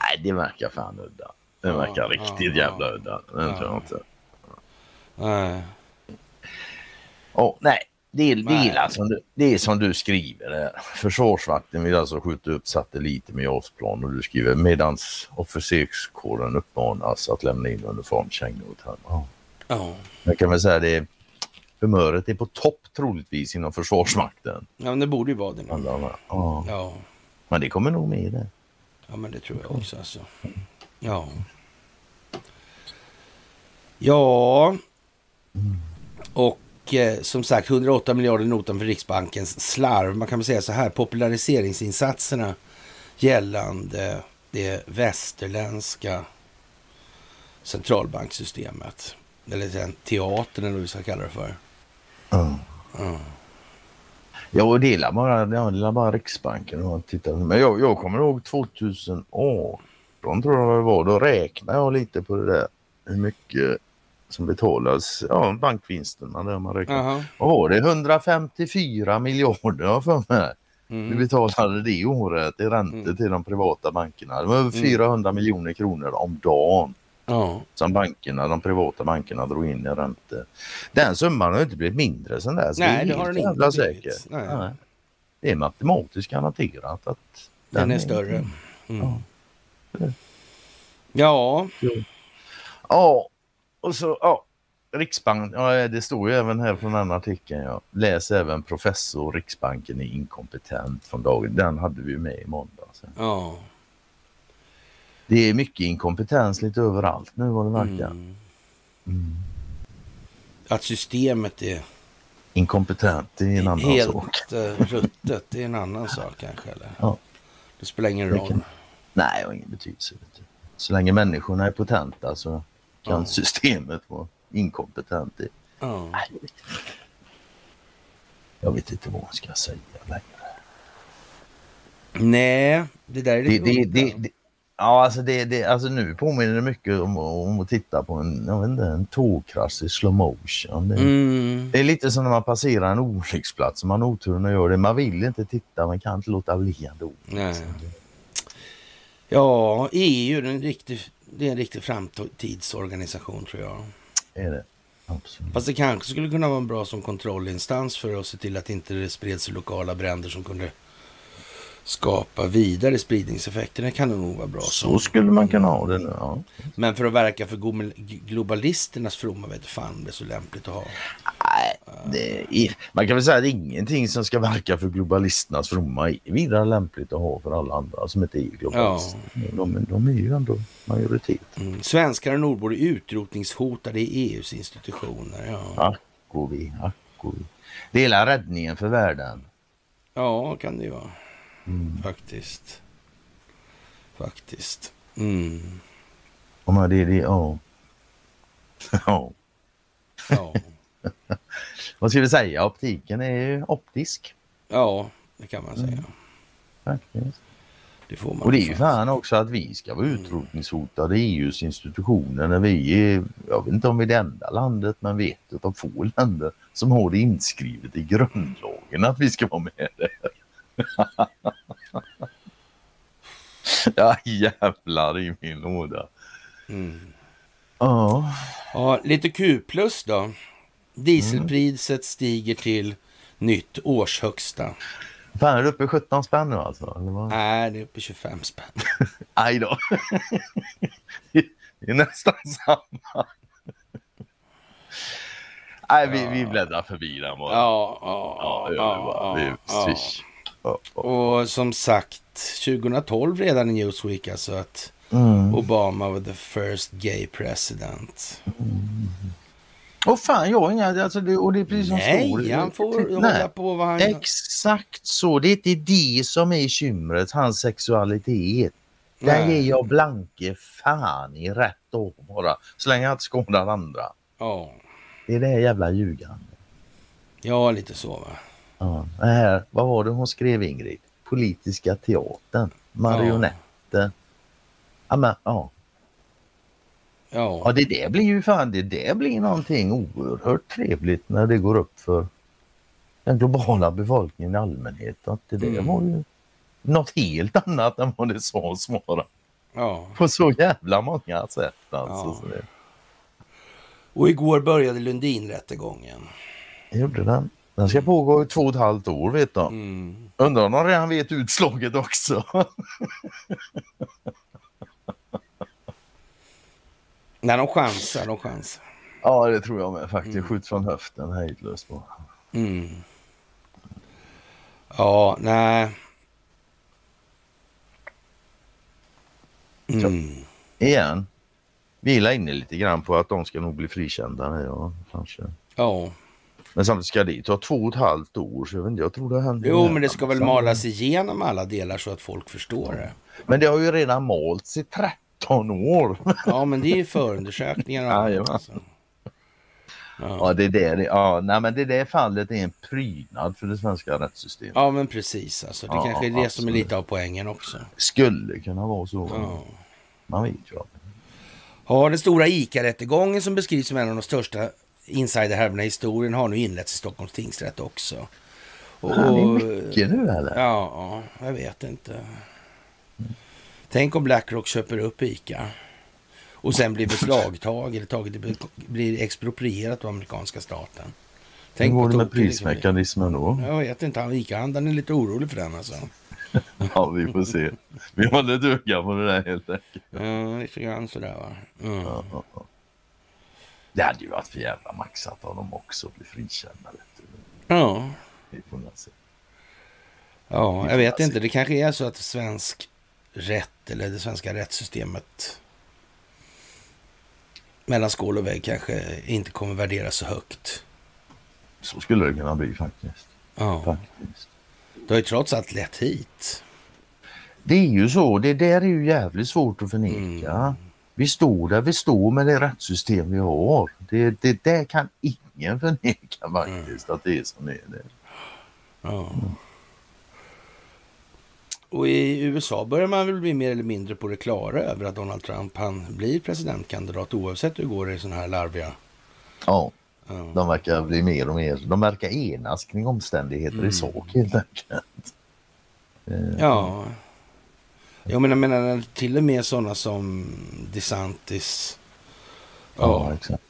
Nej, det verkar fan udda. Det Ja, verkar riktigt ja. jävla udda. Det Ja. tror jag inte. Nej. Ja, nej, det är, det, är som du, det är som du skriver. Där. Försvarsvakten vill alltså skjuta upp satelliter med JAS-plan och du skriver medans officerskåren uppmanas att lämna in uniformkängor och termer. Ja. Ja. Jag kan väl säga det. Humöret är på topp troligtvis inom Försvarsmakten. ja, men det borde ju vara det. nu. Här. Ja. Ja. Men det kommer nog med det. ja, men det tror jag också alltså. Ja. Ja. Och eh, som sagt 108 miljarder notan för Riksbankens slarv. Man kan väl säga så här, populariseringsinsatserna gällande det västerländska centralbanksystemet. Eller den teatern eller vad vi ska kalla det för. Ja. Och det gillar bara, ja, bara Riksbanken. Och titta. Men jag, jag kommer ihåg 2018 tror jag det var. Då räknade jag lite på det där. Hur mycket som betalas. Ja, bankvinsterna där man räknar. Jaha. Vad var det? 154 miljarder har för mig. Vi Mm. betalade det året i räntor Mm. till de privata bankerna. Det var över Mm. 400 miljoner kronor om dagen Ja. som bankerna, de privata bankerna drog in i räntor. Den summan har inte blivit mindre sen dess. Nej, är det har den inte blivit. säkert. Nej. Nej. det är matematiskt garanterat att den, den är, är större. Mm. Ja. Ja. Ja, och så ja, Riksbanken, ja, det står ju även här från den artikeln. Ja. Läs även professor Riksbanken är inkompetent från dagen. Den hade vi med i måndags. Ja. Det är mycket inkompetens lite överallt nu vad det verkar. Mm. Mm. Att systemet är inkompetent, det är en annan helt sak. Helt eh, ruttet, det är en annan sak kanske. Eller? Ja. Det spelar ingen roll. Kan... Nej, det har ingen betydelse. Så länge människorna är potenta så kan ja. systemet vara inkompetent. I. Ja. Jag, vet inte vad man ska säga längre. Nej, det där är lite det, det, det, Ja, alltså, det, det, alltså nu påminner det mycket om, om att titta på en, jag vet inte, en tågkrasch i slow motion. Det, mm. det, är lite som när man passerar en olycksplats. Man har oturen att göra det. Man vill inte titta, man kan inte låta bli ändå. Nej. Ja, EU är en riktig, det är en riktig framtidsorganisation tror jag. Är det? Absolut. Fast det kanske skulle kunna vara bra som kontrollinstans för att se till att inte det spreds lokala bränder som kunde skapa vidare spridningseffekter. Det kan det nog vara bra. Så skulle man kunna ha det nu, ja. Men för att verka för globalisternas fromma vet fan det är så lämpligt att ha. Nej, är, man kan väl säga att ingenting som ska verka för globalisternas fromma är vidare lämpligt att ha för alla andra som inte är globalister. Ja. De, de är ju ändå majoritet. Mm. Svenskar och nordbor är utrotningshotade i EUs institutioner. Ja. Ack vi, ack vi. Det är räddningen för världen. Ja, kan det ju vara. Mm. Faktiskt. Faktiskt. Mm. Och man, det, det, [laughs] ja. ja. [laughs] ja. Vad ska vi säga? Optiken är ju optisk. Ja, det kan man säga. Mm. Faktiskt. Det får man och det är ju fan också att vi ska vara utrotningshotade i EUs institutioner när vi är, jag vet inte om vi är det enda landet, men vi är ett av få länder som har det inskrivet i grundlagen att vi ska vara med där. [laughs] ja jävlar i min låda. Mm. Ja. ja. Lite Q plus då. Dieselpriset mm. stiger till nytt årshögsta. Fan, är du uppe i 17 spänn nu alltså? Nej, det är uppe i 25 spänn. [laughs] Aj då. det är nästan [laughs] samma. Nej, vi, vi bläddrar förbi den bara. Ja, ja, ja. ja, ja, ja, och som sagt, 2012 redan i Newsweek alltså att mm. Obama var the first gay president. Mm. Och fan, jag har inga, alltså det, och det är precis som Nej, står. han får Nej. hålla på vad han... Exakt så, det är inte det som är kymret, hans sexualitet. Den ger jag blanke fan i rätt då bara, så länge jag inte skadar andra. Ja. Det är det jävla ljugande. Ja, lite så va. Ja, det här, vad var det hon skrev Ingrid? Politiska teatern, marionetter. Ja, men, ja. Ja. ja, det där blir ju fan, det där blir någonting oerhört trevligt när det går upp för den globala befolkningen i allmänhet att det där mm. var ju något helt annat än vad det sades vara. Ja. På så jävla många sätt alltså. Ja. Och igår började Lundinrättegången. Gjorde den? Den ska pågå i två och ett halvt år vet du. Mm. Undrar om de redan vet utslaget också. [laughs] Nej, de chansar, de chansar. Ja, det tror jag med faktiskt. Mm. Skjut från höften hejdlöst bara. Mm. Ja, nej. Mm. Igen. Vi är inne lite grann på att de ska nog bli frikända. Ja, kanske. Ja. Men samtidigt ska det ta två och ett halvt år. Så jag, vet inte, jag tror det händer. Jo, men det ska väl malas igenom alla delar så att folk förstår det. Men det har ju redan malts i 13 år. Ja, men det är ju förundersökningar. [laughs] ja. Alltså. Ja. ja, det, där, ja, nej, men det där fallet är en prydnad för det svenska rättssystemet. Ja, men precis. Alltså, det ja, kanske är det absolut. som är lite av poängen också. Skulle kunna vara så. Ja. Man vet ju. Ja, den stora ICA-rättegången som beskrivs som en av de största insiderhärvorna i historien har nu inletts i Stockholms tingsrätt också. Och, det är mycket nu eller? Ja, jag vet inte. Tänk om Blackrock köper upp ICA och sen blir beslagtaget eller taget, blir exproprierat av amerikanska staten. Tänk Hur går det med liksom. prismekanismen då? Jag vet inte, han ICA-handlaren är lite orolig för den alltså. [laughs] Ja, vi får se. Vi håller öga på det där helt enkelt. Ja, lite grann sådär va. Mm. Ja, ja, ja. Det hade ju varit för jävla maxat av dem också att bli frikända. Ja. Ja, jag vet inte. Det kanske är så att svensk rätt eller det svenska rättssystemet mellan skål och vägg kanske inte kommer värderas så högt. Så skulle det kunna bli faktiskt. Ja, faktiskt. det har ju trots allt lett hit. Det är ju så. Det där är ju jävligt svårt att förneka. Mm. Vi står där vi står med det rättssystem vi har. Det, det där kan ingen [laughs] förneka faktiskt att det är som det är. Det. Ja. Och i USA börjar man väl bli mer eller mindre på det klara över att Donald Trump han blir presidentkandidat oavsett hur det går i sådana här larviga... Ja, Ja. de verkar bli mer och mer. De verkar enas kring omständigheter Mm. i sak helt enkelt. Eh, Ja. Jag menar, menar till och med sådana som DeSantis. ja, Ja, exakt.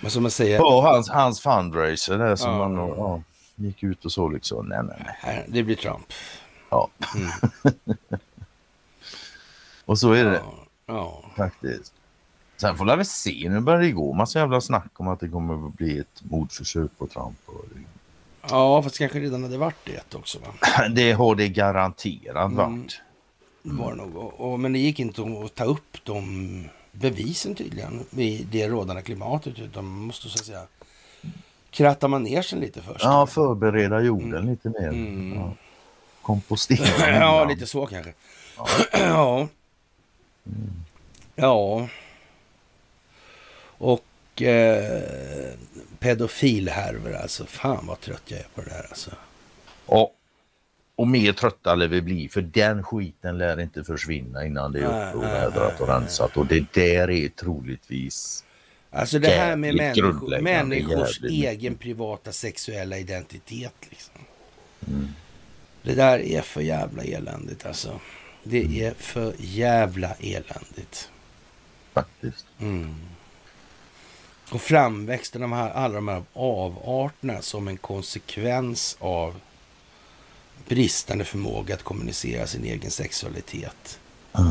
men som man säger, Och hans, hans fundraiser där som Ja. man ja, gick ut och så liksom. Nej, nej, nej. det blir Trump. Ja. Mm. [laughs] Och så är det Ja, ja. faktiskt. Sen får vi se. Nu börjar det gå massa jävla snack om att det kommer att bli ett mordförsök på Trump. Och ja, fast kanske redan hade varit det också va? [laughs] det har det garanterat Mm. varit. Var det nog. Och, och, men det gick inte att ta upp de bevisen tydligen i det rådande klimatet. Utan man måste så att säga kratta man ner sig lite först. Ja, förbereda jorden lite mer. Mm. Ja. Kompostera. [laughs] ja, lite så kanske. ja. [clears throat] Ja. Och eh, pedofilhärvor alltså. Fan vad trött jag är på det där alltså. Ja. Och mer trötta lär vi bli för den skiten lär inte försvinna innan det är Nej, upprovädrat och rensat. Och det där är troligtvis Alltså det här med människor, människors egen privata sexuella identitet. Liksom. Mm. Det där är för jävla eländigt alltså. Det är för jävla eländigt. faktiskt. Mm. Och framväxten av alla de här avarterna som en konsekvens av bristande förmåga att kommunicera sin egen sexualitet. Mm.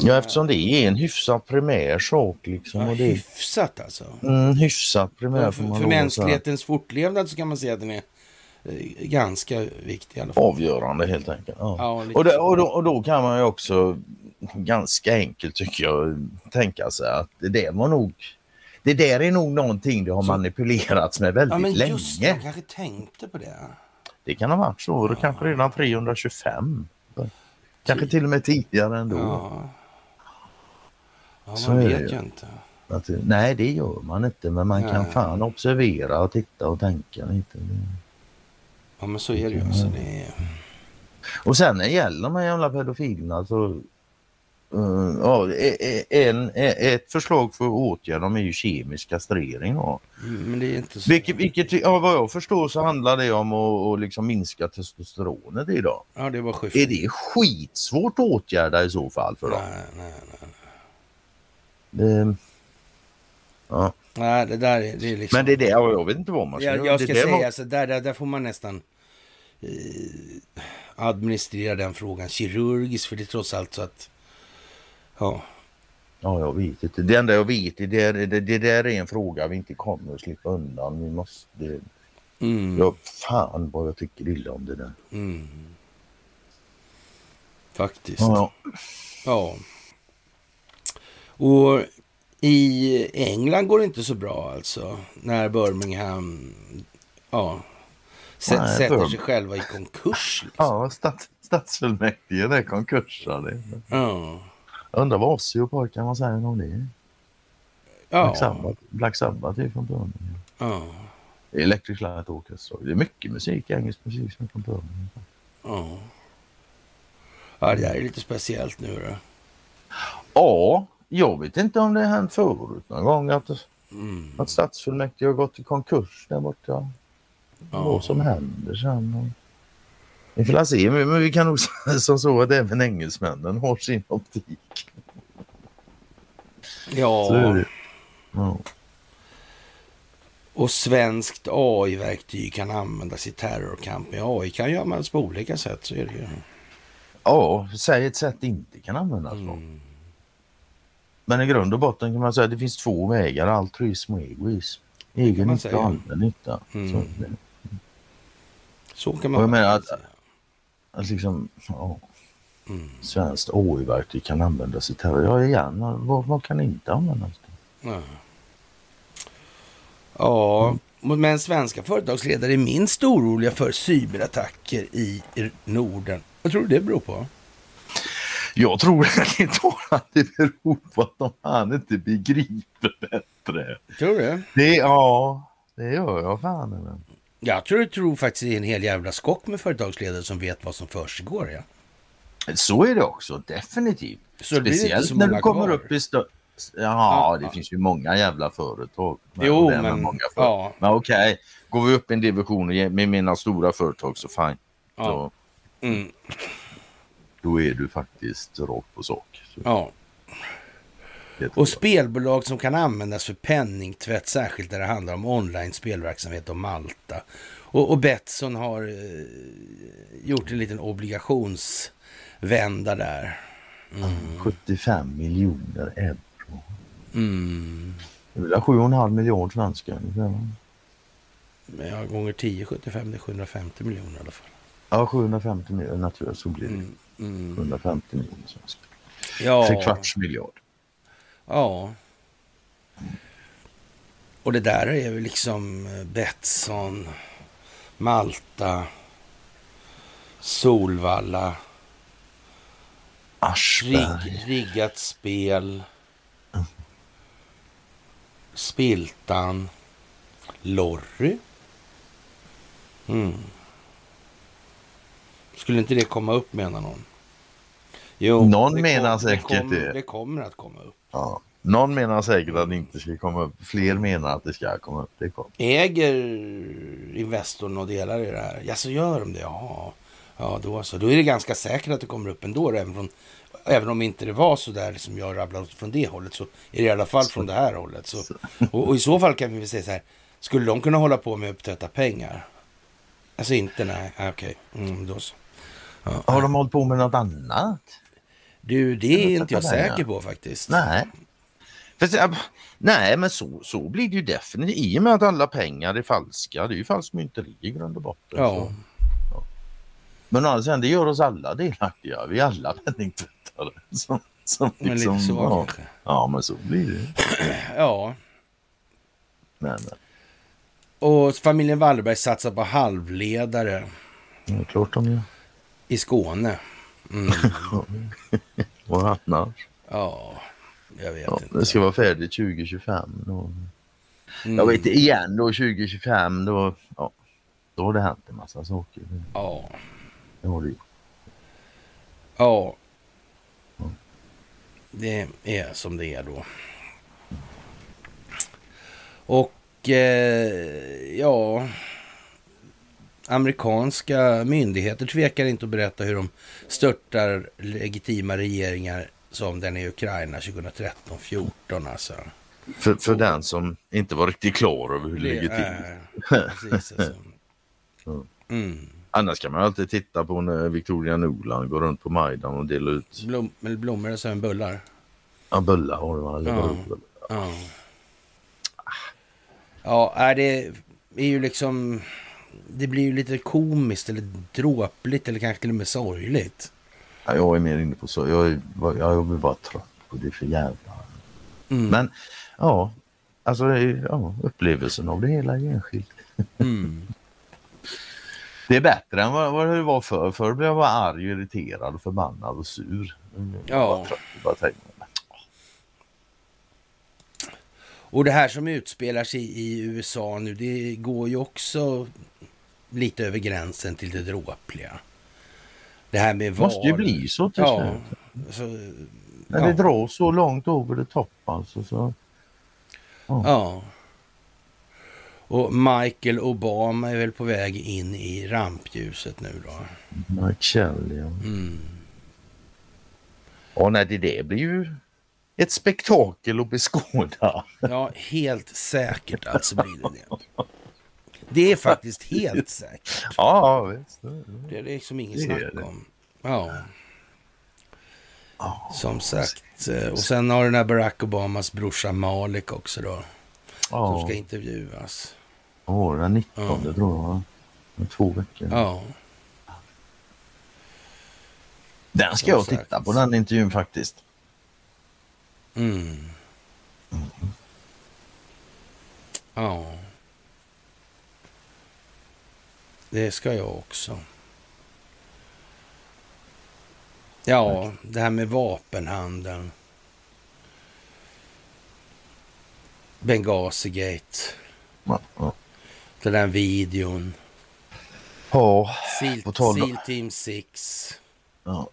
Ja, eftersom det är en hyfsat primär sak liksom. ja, Och det hyfsat alltså. mm, hyfsat primär Ja, för, för mänsklighetens fortlevnad så kan man säga att den är eh, ganska viktig i alla fall. Avgörande helt enkelt. Ja. Ja, Och, det, och, då, och då kan man ju också ganska enkelt tycker jag tänka sig att det var nog det där är nog någonting det har Så- manipulerats med väldigt ja, men länge. just jag kanske tänkte på det. Det kan ha varit så. Det kanske redan 325. Kanske till och med tidigare ändå. Ja, ja Så man det vet ju. inte. Att, nej, det gör man inte. Men man kan Nej. fan observera och titta och tänka lite. Ja, men så är det ju. Alltså, det. Och sen när det gäller de här jävla pedofilerna så ja, e- e- en, ett förslag för att åtgärda dem är ju kemisk kastrering. Då. Mm, Men det är inte så. Vilket, vilket ja, vad jag förstår så handlar det om att, att liksom minska testosteronet idag. Ja, det var. Är det skitsvårt att åtgärda i så fall för dem? Nej, nej, nej. Det, ja. nej, det där är, det är liksom... Men det är det, ja, jag vet inte vad man ska jag, göra. jag ska säga, var- alltså, där, där, där får man nästan eh, administrera den frågan kirurgiskt. För det är trots allt så att... Ja, Ja, jag vet inte. Det enda jag vet är det, det, det där är en fråga vi inte kommer att slippa undan. Vi måste... mm, Ja, fan vad jag tycker illa om det där. mm. Faktiskt. Ja, Ja. Och i England går det inte så bra alltså. När Birmingham ja, Nej, sätter för- sig själva i konkurs. Liksom. ja stats, stadsfullmäktige det är konkursade. Ja. Jag undrar vad Ozzy och pojkarna säger om det. Black Ja. Sabbath, Black Sabbath är från Birmingham. Ja. Electric Light Orchestra. Det är mycket musik, engelsk musik som är från Birmingham. Ja. Ja, det där är lite speciellt nu då. Ja, jag vet inte om det har hänt förut någon gång att, Mm. att stadsfullmäktige har gått i konkurs där borta. Ja. Vad som händer sen. Vi får se, men vi kan nog säga [laughs] som så att även engelsmännen har sin optik. Ja. Ja. Och svenskt AI-verktyg kan användas i terrorkampen. AI kan ju användas på olika sätt, så är det ju. Ja, säg ett sätt det inte kan användas på. Mm. Men i grund och botten kan man säga att det finns två vägar, altruism och egoism. Egen nytta säga. och allmän nytta. Mm. Så, kan Och jag man menar att- att liksom, ja, Mm. svenskt AI-verktyg kan användas i terror. Ja, igen, vad, vad kan inte användas till? Ja. Ja, men svenska företagsledare är minst oroliga för cyberattacker i Norden. Vad tror du det beror på? Jag tror [laughs] inte bara att det beror på att de fan inte begriper bättre. Tror du det? Det, ja, det gör jag fan. Jag tror, tror faktiskt det är en hel jävla skock med företagsledare som vet vad som försiggår. Ja. Så är det också, definitivt. Så det Speciellt så när du kommer kvar. upp i stö- Ja, Ja, det ja. finns ju många jävla företag. Men- Jo, det men- många företag. ja. Men okej, går vi upp en division med mina stora företag så fine. Ja. Då, Mm, då är du faktiskt rakt på sak. Så ja. Och spelbolag som kan användas för penningtvätt, särskilt där det handlar om online spelverksamhet och Malta. Och, och Betsson har eh, gjort en liten obligationsvända där. Mm. 75 miljoner euro. Mm. Det är väl 7,5 miljarder svenskar. Men Ja, gånger 10, 75, det är 750 miljoner i alla fall. Ja, 750 miljoner, naturligt så blir det. Mm. Mm. 750 miljoner svenskar. Ja. Tre kvarts miljard. Ja. Och det där är väl liksom eh, Betsson, Malta, Solvalla, Aschberg. rigg, riggat spel, Spiltan, Lorry. Mm. Skulle inte det komma upp menar någon? Jo, Någon menar kom- säkert det. Det. det kommer att komma upp. Ja. Någon menar säkert att det inte ska komma upp. Fler menar att det ska komma upp. Det kommer. Äger Investor och delar i det här? Ja, så gör de det? Ja, ja då så. Då är det ganska säkert att det kommer upp ändå. Även, från, även om inte det var så där som jag rabblade från det hållet så är det i alla fall från det här hållet. Så, och, och i så fall kan vi väl säga så här. Skulle de kunna hålla på med att upptvätta pengar? Alltså inte, nej. Ah, Okej, mm, då så. Ja. Har de hållit på med något annat? Du, det är inte jag säker på faktiskt. Nej. För, nej, men så, så blir det ju definitivt. I och med att alla pengar är falska. Det är ju falskt mynteri i grund och botten. Ja, Så. Men alltså, det gör oss alla delaktiga. Vi är alla [laughs] penningtvättare. Som, som men liksom, lite så ja. kanske. ja, men så blir det. [clears throat] Ja, Men, och familjen Wallenberg satsar på halvledare men det är klart de gör. i Skåne. Mm. [laughs] Och annars. Ja, jag vet Ja, inte. det ska vara färdigt 2025. Då. Mm. Jag vet inte, igen då 2025 då, ja, då har det hänt en massa saker. Ja, Det har det gjort. ja. Det är som det är då. Och eh, ja, amerikanska myndigheter tvekar inte att berätta hur de störtar legitima regeringar som den i Ukraina 2013-14 alltså. För, för den som inte var riktigt klar över hur är precis [laughs] alltså. Mm. Annars kan man alltid titta på när Victoria Nuland går runt på Majdan och delar ut Blom, eller blommor och sen bullar. ja, bullar. Det, va? Eller Ja. Ja. Ja, det är ju liksom... Det blir ju lite komiskt eller dråpligt eller kanske till och med sorgligt. Ja, jag är mer inne på så. Jag är, jag är bara trött på det för jävla. Mm. Men ja, alltså ja, upplevelsen av det hela är enskilt. [laughs] Mm. Det är bättre än vad, vad det var förr. Förr blev jag bara arg, irriterad, förbannad och sur. Ja. trött bara tänkte, Och det här som utspelar sig i USA nu, det går ju också lite över gränsen till det dråpliga. Det här med Det var... måste ju bli så till Ja, slut. så, När ja. det dras så långt over the top alltså. Så, ja. Och Michael Obama är väl på väg in i rampljuset nu då. Shell, ja. Mm. Och nej, det, det blir ju ett spektakel att beskåda. Ja, helt säkert alltså blir det det. [laughs] Det är faktiskt helt säkert. [laughs] Ja, visst. Det är liksom inget snack om. Ja. Som sagt. Eh, och sen har den här Barack Obamas brorsa Malik också då. Som ska intervjuas. Ja, den 19 ja. tror jag. Om två veckor. Ja. Den ska Som jag titta på den intervjun faktiskt. Mm. Mm. Ja. Det ska jag också. Ja, det här med vapenhandeln. Benghazi-gate. Ja, ja. Den där videon. Ja, Seal, på tal Seal Team 6. Ja.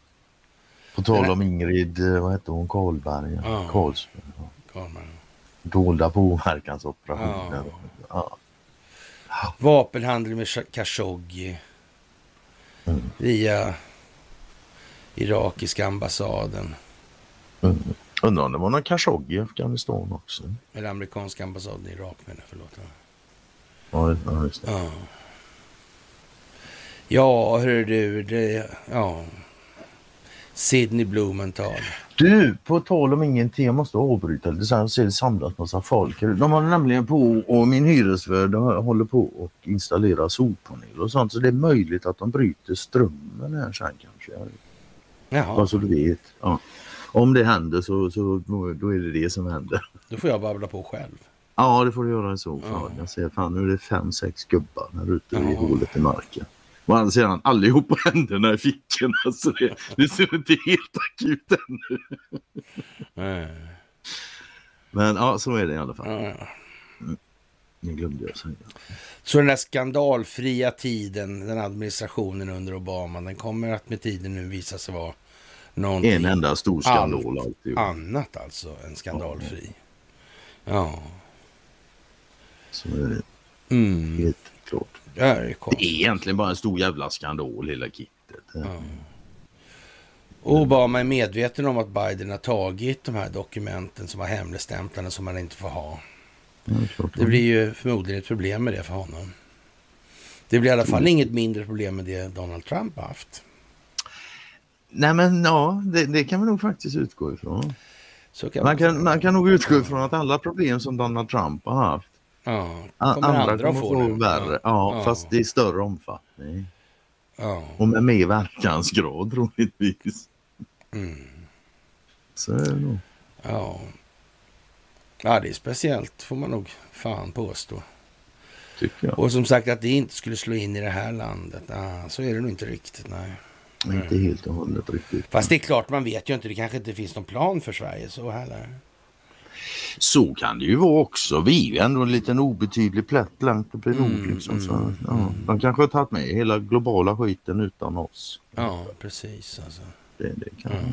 På tal om Ingrid, eh, vad hette hon, Karlberg? Ja. Karlsberg. Karlberg. Dolda påverkansoperationer. Ja. Vapenhandel med Khashoggi. Mm. Via irakiska ambassaden. Mm. Undrar om det var någon Khashoggi i Afghanistan också? Eller amerikanska ambassaden i Irak menar jag, förlåt. Ja, just det. Ja, ja hör du, det, ja. Sidney Blumenthal. Du, på tal om ingenting, jag måste avbryta lite så här ser det samlas massa folk. De håller nämligen på och min hyresvärd håller på och installera solpaneler och sånt så det är möjligt att de bryter strömmen här sen kanske. Jaha. Bara så du vet. Ja. Om det händer så, så då är det det som händer. Då får jag babbla på själv. Ja, det får du göra i så fall. Ja. Jag ser fan nu är det fem, sex gubbar här ute ja. i hålet i marken. Å andra sidan allihop på händerna i fickorna så det, det ser inte helt akut ännu. Men ja, så är det i alla fall. Ja. Mm. Det glömde jag säga. Så den där skandalfria tiden, den administrationen under Obama, den kommer att med tiden nu visa sig vara någonting En enda stor skandal. Allt annat alltså än skandalfri. Ja. Så är det. Mm. Helt klart. Det är, det är egentligen bara en stor jävla skandal hela kittet. Ja. Obama är medveten om att Biden har tagit de här dokumenten som var hemligstämplade som man inte får ha. Det blir ju förmodligen ett problem med det för honom. Det blir i alla fall inget mindre problem med det Donald Trump har haft. Nej men ja, det, det kan vi nog faktiskt utgå ifrån. Kan man, kan, man kan nog utgå ifrån att alla problem som Donald Trump har haft, ja, kommer andra, andra kommer få, få värre. Ja, ja, fast i större omfattning. Ja. Och med mer verkansgrad troligtvis. Mm. Så är det nog. Ja. Ja, det är speciellt får man nog fan påstå. Tycker jag. Och som sagt att det inte skulle slå in i det här landet. Ah, så är det nog inte riktigt. Nej. Mm. Inte helt och hållet riktigt. Fast det är klart, man vet ju inte. Det kanske inte finns någon plan för Sverige så heller. Så kan det ju vara också. Vi är ju ändå en liten obetydlig plätt långt uppe i nord. Mm, liksom, så, mm, ja. Mm. De kanske har tagit med hela globala skiten utan oss. Ja, precis. Alltså. Det, det kan mm.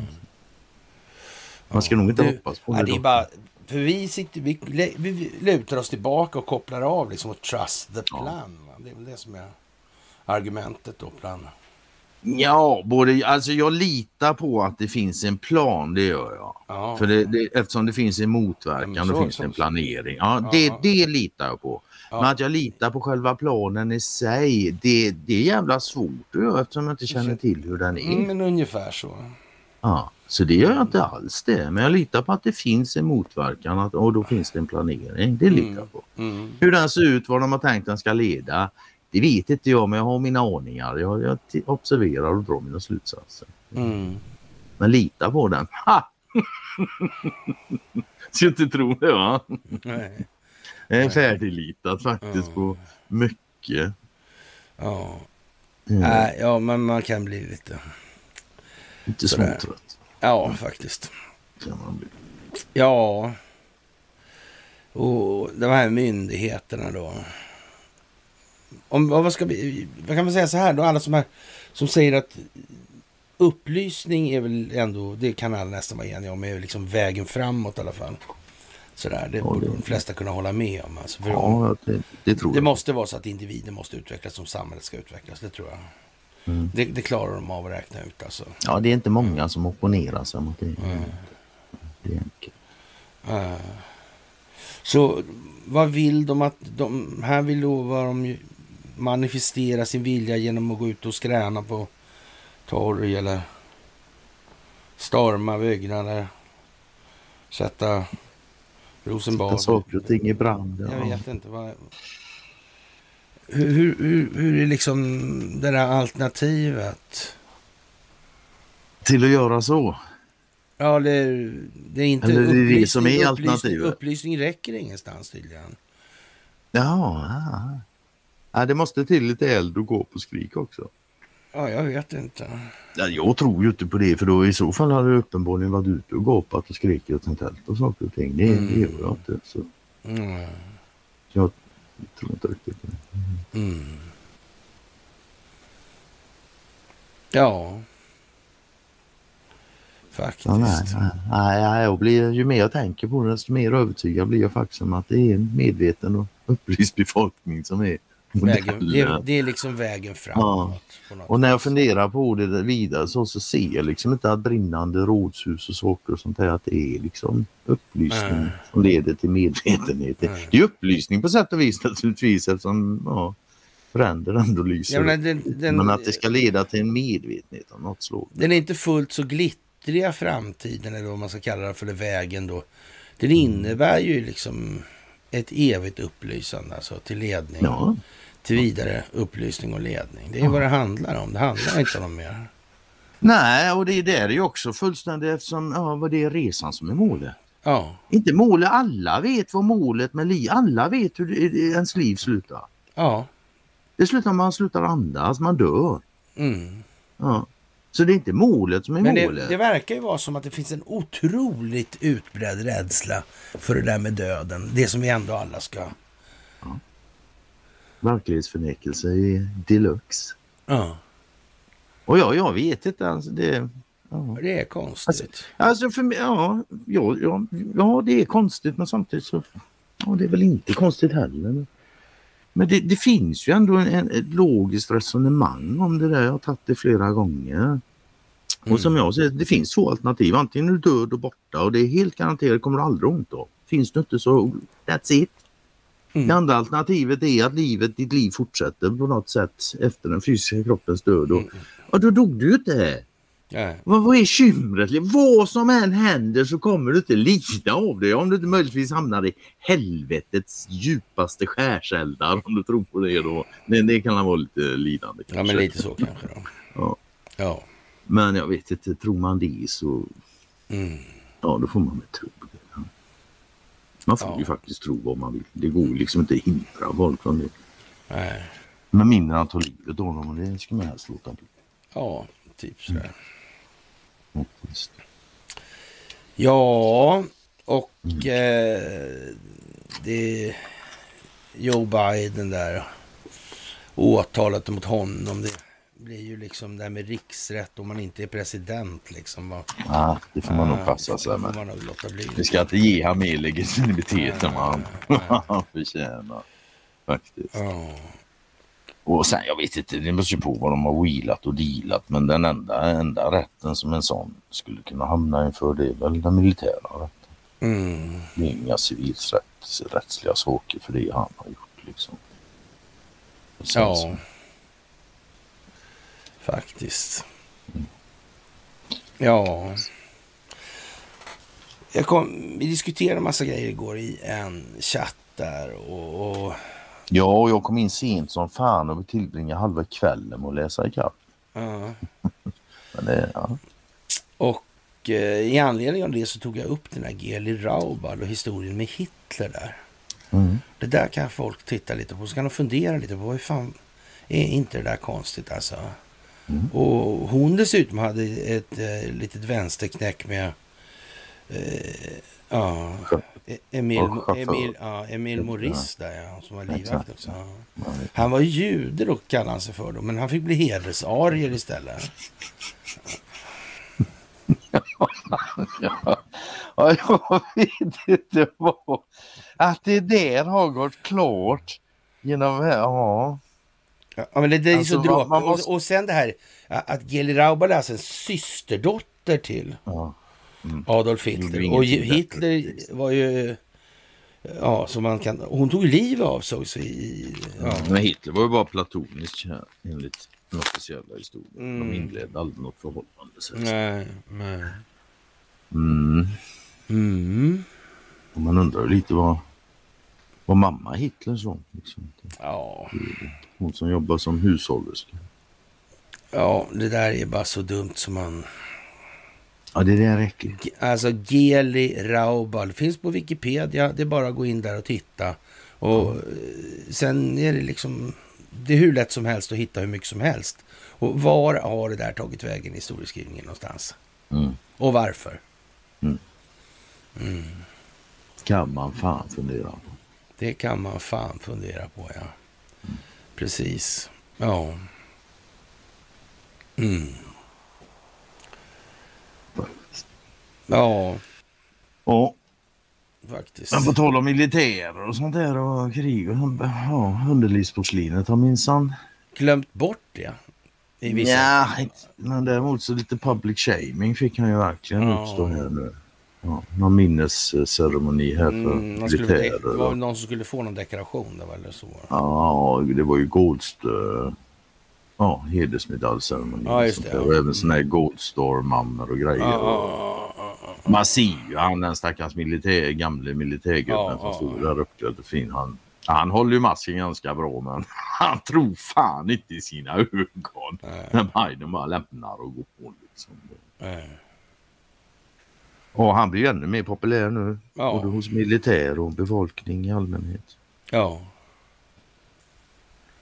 Man ska ja, nog inte du, hoppas på det. Ja, det är bara, för vi, sitter, vi, vi lutar oss tillbaka och kopplar av liksom och trust the plan. Ja. Det är väl det som är argumentet då. Plan. Ja, både, alltså jag litar på att det finns en plan, det gör jag. Ja. För det, det, eftersom det finns en motverkan, ja, då finns det en planering. Ja, ja. Det, det litar jag på. Men att jag litar på själva planen i sig, det, det är jävla svårt att eftersom jag inte känner till hur den är. Men ungefär så. Ja, så det gör jag inte alls det. Men jag litar på att det finns en motverkan och då finns det en planering. Det litar jag på. Mm. Mm. Hur den ser ut, vad de har tänkt den ska leda, det vet inte jag men jag har mina aningar. Jag, jag observerar och drar mina slutsatser. Mm. Men lita på den. Ha! [laughs] Ska inte tro det va? Nej. Jag är färdiglitat faktiskt ja. på mycket. Ja. Mm. Äh, ja, men man kan bli lite... Lite småtrött. Ja, faktiskt. Ja. Och de här myndigheterna då. Om, vad, ska vi, vad kan man säga så här då? Alla som, här, som säger att upplysning är väl ändå, det kan alla nästan vara eniga om, är liksom vägen framåt i alla fall. Sådär, det borde de flesta kunna hålla med om. Alltså, ja, det, det, tror det jag. måste vara så att individen måste utvecklas som samhället ska utvecklas, det tror jag. Mm. Det, det, klarar de av att räkna ut alltså. Ja, det är inte många som opponerar sig mot det. Mm. Det. Uh. Så vad vill de att de... Här vill då vad de manifestera sin vilja genom att gå ut och skräna på torg eller storma byggnader. Sätta Rosenbad. Sätta saker och ting i brand. Ja. Jag vet inte. Vad... Hur, hur, hur är liksom det där alternativet? Till att göra så? Ja, det, det är inte Eller det är det som är alternativet. Upplysning, upplysning räcker ingenstans tydligen. Ja, ja. Ja, det måste till lite eld och gå på skrik också. Ja, jag vet inte. Ja, jag tror ju inte på det för då i så fall hade du uppenbarligen varit ute och gapat och skrikit åt en tält och saker och ting. Det, mm. det gör jag inte. Så. Mm. Jag tror inte riktigt på det. Mm. Ja. Faktiskt. Ja, nej, nej, nej, jag blir, ju mer jag tänker på det desto mer övertygad blir jag faktiskt om att det är en medveten och upplyst [laughs] befolkning som är Vägen, det, är, det är liksom vägen framåt. Ja. Och när jag funderar på det vidare så, så ser jag liksom inte att brinnande rådshus och saker och sånt där att det är liksom upplysning mm. som leder till medvetenhet. Mm. Det är upplysning på sätt och vis naturligtvis eftersom ja, bränder ändå lyser. Ja, men, den, den, men, att det ska leda till en medvetenhet av något slag. Den är inte fullt så glittriga framtiden eller vad man ska kalla det för, det vägen då. Den mm. innebär ju liksom ett evigt upplysande alltså till ledning. Ja till vidare upplysning och ledning. Det är vad det handlar om. Det handlar inte om mer. Nej, och det är det är också fullständigt eftersom ja, vad det är resan som är målet. Ja. Inte målet, alla vet vad målet med liv, alla vet hur ens liv slutar. Ja. Det slutar man slutar andas, man dör. Mm. Ja. Så det är inte målet som är Men målet. Det, det verkar ju vara som att det finns en otroligt utbredd rädsla för det där med döden. Det som vi ändå alla ska verklighetsförnekelse i deluxe. Ja. Och ja, jag vet inte. Alltså det, ja. det är konstigt. Alltså, alltså för mig, ja, ja, ja, ja, det är konstigt men samtidigt så ja, det är väl inte konstigt heller. Men det, det finns ju ändå en, en, ett logiskt resonemang om det där. Jag har tagit det flera gånger. Mm. Och som jag säger, det finns två alternativ. Antingen är du död och borta och det är helt garanterat kommer du aldrig ont av. Finns du inte så that's it. Mm. Det andra alternativet är att livet, ditt liv fortsätter på något sätt efter den fysiska kroppens död. Och, mm. och då dog du ju inte. Vad, vad är kymret? Vad som än händer så kommer du inte lida av det om du inte möjligtvis hamnar i helvetets djupaste skärseldar om du tror på det då. Det, det kan vara lite lidande. Kanske. Ja men lite så kanske då. Ja. ja. Men jag vet inte, tror man det så mm. ja då får man väl tro man får ja. ju faktiskt tro vad man vill. Det går liksom inte att hindra folk från det. Nej. Men mindre än att ta livet av dem och det ska man helst låta bli. Ja, typ sådär. Mm. Ja, och mm. eh, det Joe Biden där. Åtalet mot honom. Det blir ju liksom det här med riksrätt om man inte är president. Liksom. Ja, det får man nog passa sig med. Man Vi ska inte ge honom mer legitimitet än vad han [laughs] förtjänar. Faktiskt. Ja. Och sen, jag vet inte, det beror ju på vad de har wheelat och dealat. Men den enda, enda rätten som en sån skulle kunna hamna inför det är väl den militära rätten. Mm. Det är inga civilrättsliga saker för det han har gjort. Liksom. ja. Så, Faktiskt. Ja. Jag kom, vi diskuterade en massa grejer igår i en chatt där och, och... Ja, jag kom in sent som fan och tillbringade halva kvällen med att läsa ikapp. Ja. [laughs] Men det, ja. Och eh, i anledning av det så tog jag upp den här Geli Raubal och historien med Hitler där. Mm. Det där kan folk titta lite på. Så kan de fundera lite på. Vad fan, är inte det där konstigt alltså? Mm. Och hon dessutom hade ett eh, litet vänsterknäck med eh, ja, Emil, Emil, ja, Emil Morris där ja, som var livvakt också. Ja. Han var jude då kallade han sig för då, men han fick bli hedersarier istället. ja, jag vet inte vad. Att det där har gått klart genom, ja. Ja, men det, det är alltså, så dråpligt. Måste... Och, och sen det här att Geli Raubal är alltså en systerdotter till ja. Mm. Adolf Hitler. Och Hitler var ju... Ja, så man kan... Hon tog liv av sig. I, ja. Men Hitler var ju bara platonisk kär enligt den officiella historien. Mm. De inledde aldrig något förhållande. Nej, nej. Mm. Mm. Och man undrar lite vad, vad mamma Hitler sa. Liksom. Ja. Hon som jobbar som hushållerska. Ja, det där är bara så dumt som man... Ja, det där räcker. Alltså Geli Raubal finns på Wikipedia. Det är bara att gå in där och titta. Och mm. sen är det liksom... Det är hur lätt som helst att hitta hur mycket som helst. Och var har det där tagit vägen i historieskrivningen någonstans? Mm. Och varför? Mm. Mm. Kan man fan fundera på. Det kan man fan fundera på, ja. Mm. Precis. Ja. Mm. Ja. Ja. Faktiskt. Men på tal om militärer och sånt där och krig och sånt. Ja, underlivsporslinet har minsann... Glömt bort det. I vissa... Ja, men däremot så lite public shaming fick han ju verkligen ja. utstå här nu. Ja, någon minnesceremoni här för mm, militärer. Det var någon som skulle få någon dekoration där eller så? Ja, det var ju Goldst ja, hedersmedaljceremoni. Ja, just det, Och även sådana här Goldstar-mammor och grejer. Ja, Man ser ju han den stackars militär, gamle militärgubben som stod där uppklädd och fin. Han, han håller ju masken ganska bra men [laughs] han tror fan inte i sina ögon Nej. när Biden bara lämnar och går på. Liksom. Nej. Och han blir ju ännu mer populär nu. Ja. Både hos militär och befolkning i allmänhet. Ja.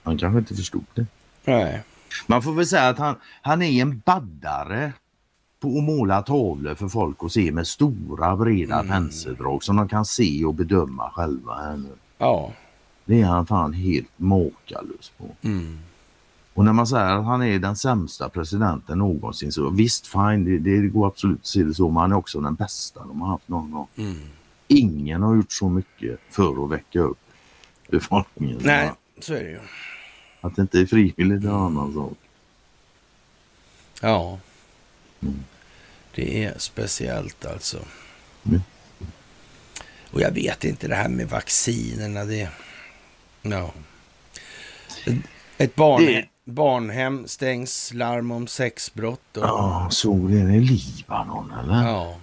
Han kanske inte förstod det. Nej. Man får väl säga att han, han är en baddare på att måla tavlor för folk att se med stora breda mm. penseldrag som de kan se och bedöma själva här nu. Ja. Det är han fan helt makalös på. Mm. Och när man säger att han är den sämsta presidenten någonsin så visst fine, det, det går absolut att se det så, men han är också den bästa de har haft någon gång. Mm. Ingen har gjort så mycket för att väcka upp befolkningen. Nej, så är det ju. Att det inte är frivilligt är en annan sak. Ja. Mm. Det är speciellt alltså. Mm. Och jag vet inte det här med vaccinerna. Det... Ja. Ett barn, det... barnhem stängs, larm om sexbrott. Och... Ja, såg det i Libanon eller? Ja.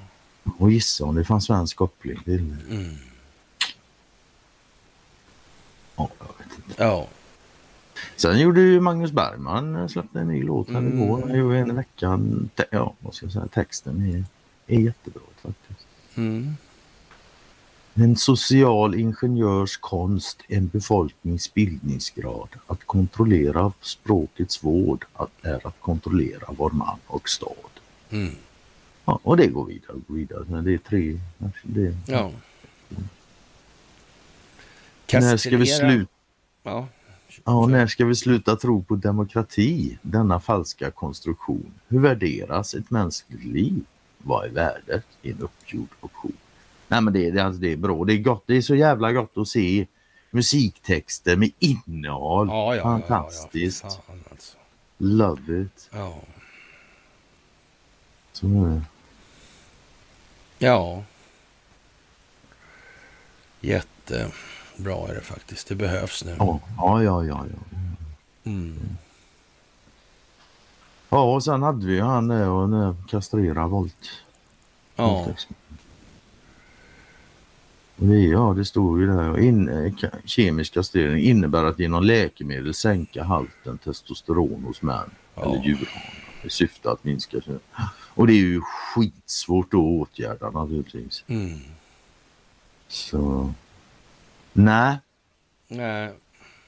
Och gissa om det fanns svensk koppling till det. Mm. Ja, jag vet inte. Ja. Sen gjorde ju Magnus Bergman, eh, släppte en ny låt här mm. igår. Han gjorde en vecka. Ja, vad ska jag säga, texten är, är jättebra faktiskt. Mm. En social ingenjörskonst, en befolknings bildningsgrad. Att kontrollera språkets vård att är att kontrollera vår man och stad. Mm. Ja, och det går vidare och går vidare. Men det är tre. Det, ja. När ska vi sluta? Ja. Ja, när ska vi sluta tro på demokrati, denna falska konstruktion? Hur värderas ett mänskligt liv? Vad är värdet i en uppgjord option? Nej men det, det, alltså, det är bra, det är gott, det är så jävla gott att se musiktexter med innehåll. Ja, ja, Fantastiskt. Ja, fan, alltså. Love it. Ja. Så är det. Ja. Jättebra är det faktiskt. Det behövs nu. Ja, ja, ja. ja, ja. Mm. Ja, och sen hade vi han där och kastrera volt. Ja. Ja, det står ju där. In, eh, kemisk kastrering innebär att genom läkemedel sänka halten testosteron hos män ja. eller djurhanar i syfte att minska kön. Och det är ju skitsvårt att åtgärda naturligtvis. Mm. Så nej. Nej.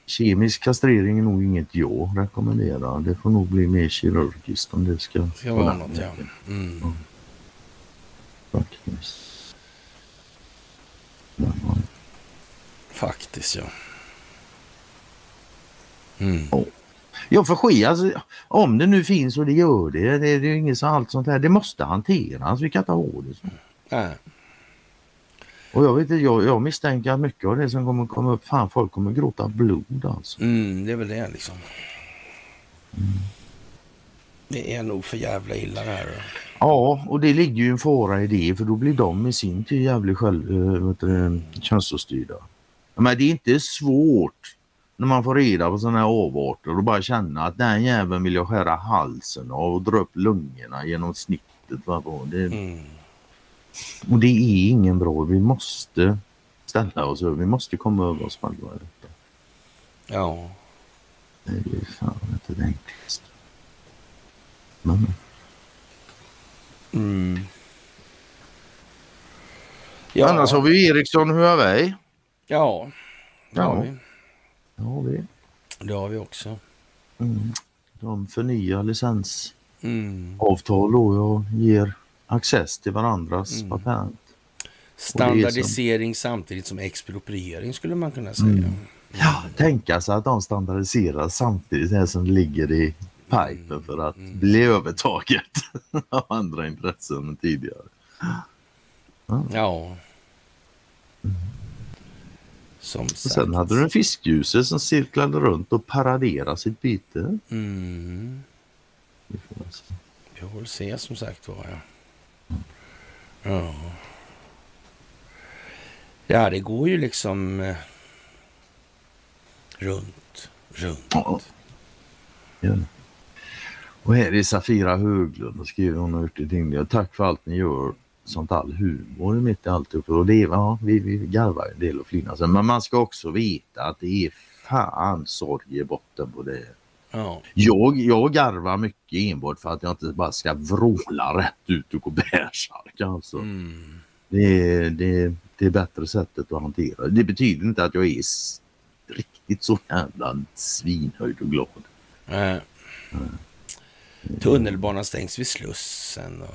Kemisk kastrering är nog inget jag rekommenderar. Det får nog bli mer kirurgiskt om det ska, ska vara något. Ja. Mm. ja. Faktiskt. Faktiskt ja. Mm. Ja för ske, alltså, om det nu finns och det gör det, det, det är ju inget så allt sånt här, det måste hanteras, vi kan inte ha det så. Nej. Och jag vet jag, jag misstänker att mycket av det som kommer komma upp, fan folk kommer gråta blod alltså. Mm, det är väl det liksom. Mm. Det är nog för jävla illa det här. Ja, och det ligger ju en fara i det för då blir de i sin tur jävligt själv, äh, känslostyrda. Men det är inte svårt när man får reda på sådana här avarter och bara känna att den jäveln vill jag skära halsen av och dra upp lungorna genom snittet. Va? Det, mm. Och det är ingen bra. Vi måste ställa oss över. Vi måste komma över oss själva. Ja. Det är fan inte det enklaste. Men. Mm. Ja. Annars har vi Ericsson Huawei. Ja, det har vi. Det har vi. Det har vi också. Mm. De förnyar licensavtal mm. och ger access till varandras mm. patent. Standardisering som... samtidigt som expropriering skulle man kunna säga. Mm. Ja, tänka sig att de standardiserar samtidigt som det ligger i pipen för att mm. bli övertaget [laughs] av andra intressen än tidigare. Ja. ja. Mm. Som sagt. Sen hade du en fiskljuset som cirklade runt och paraderade sitt byte. Mm. Vi får se som sagt var. Ja. Ja. ja, det går ju liksom eh, runt, runt. Ja. ja. Och här är Safira Höglund och skriver hon har gjort ett inlägg. Tack för allt ni gör sånt all humor mitt i alltihop. Och det, ja, vi, vi garvar en del och flinar. Men man ska också veta att det är fan sorg i botten på det. Ja. Jag, jag garvar mycket enbart för att jag inte bara ska vråla rätt ut och gå bärsärk. Alltså. Mm. Det, det, det är bättre sättet att hantera det. betyder inte att jag är riktigt så jävla svinhöjd och glad. Äh. Mm. Tunnelbanan stängs vid Slussen. Och...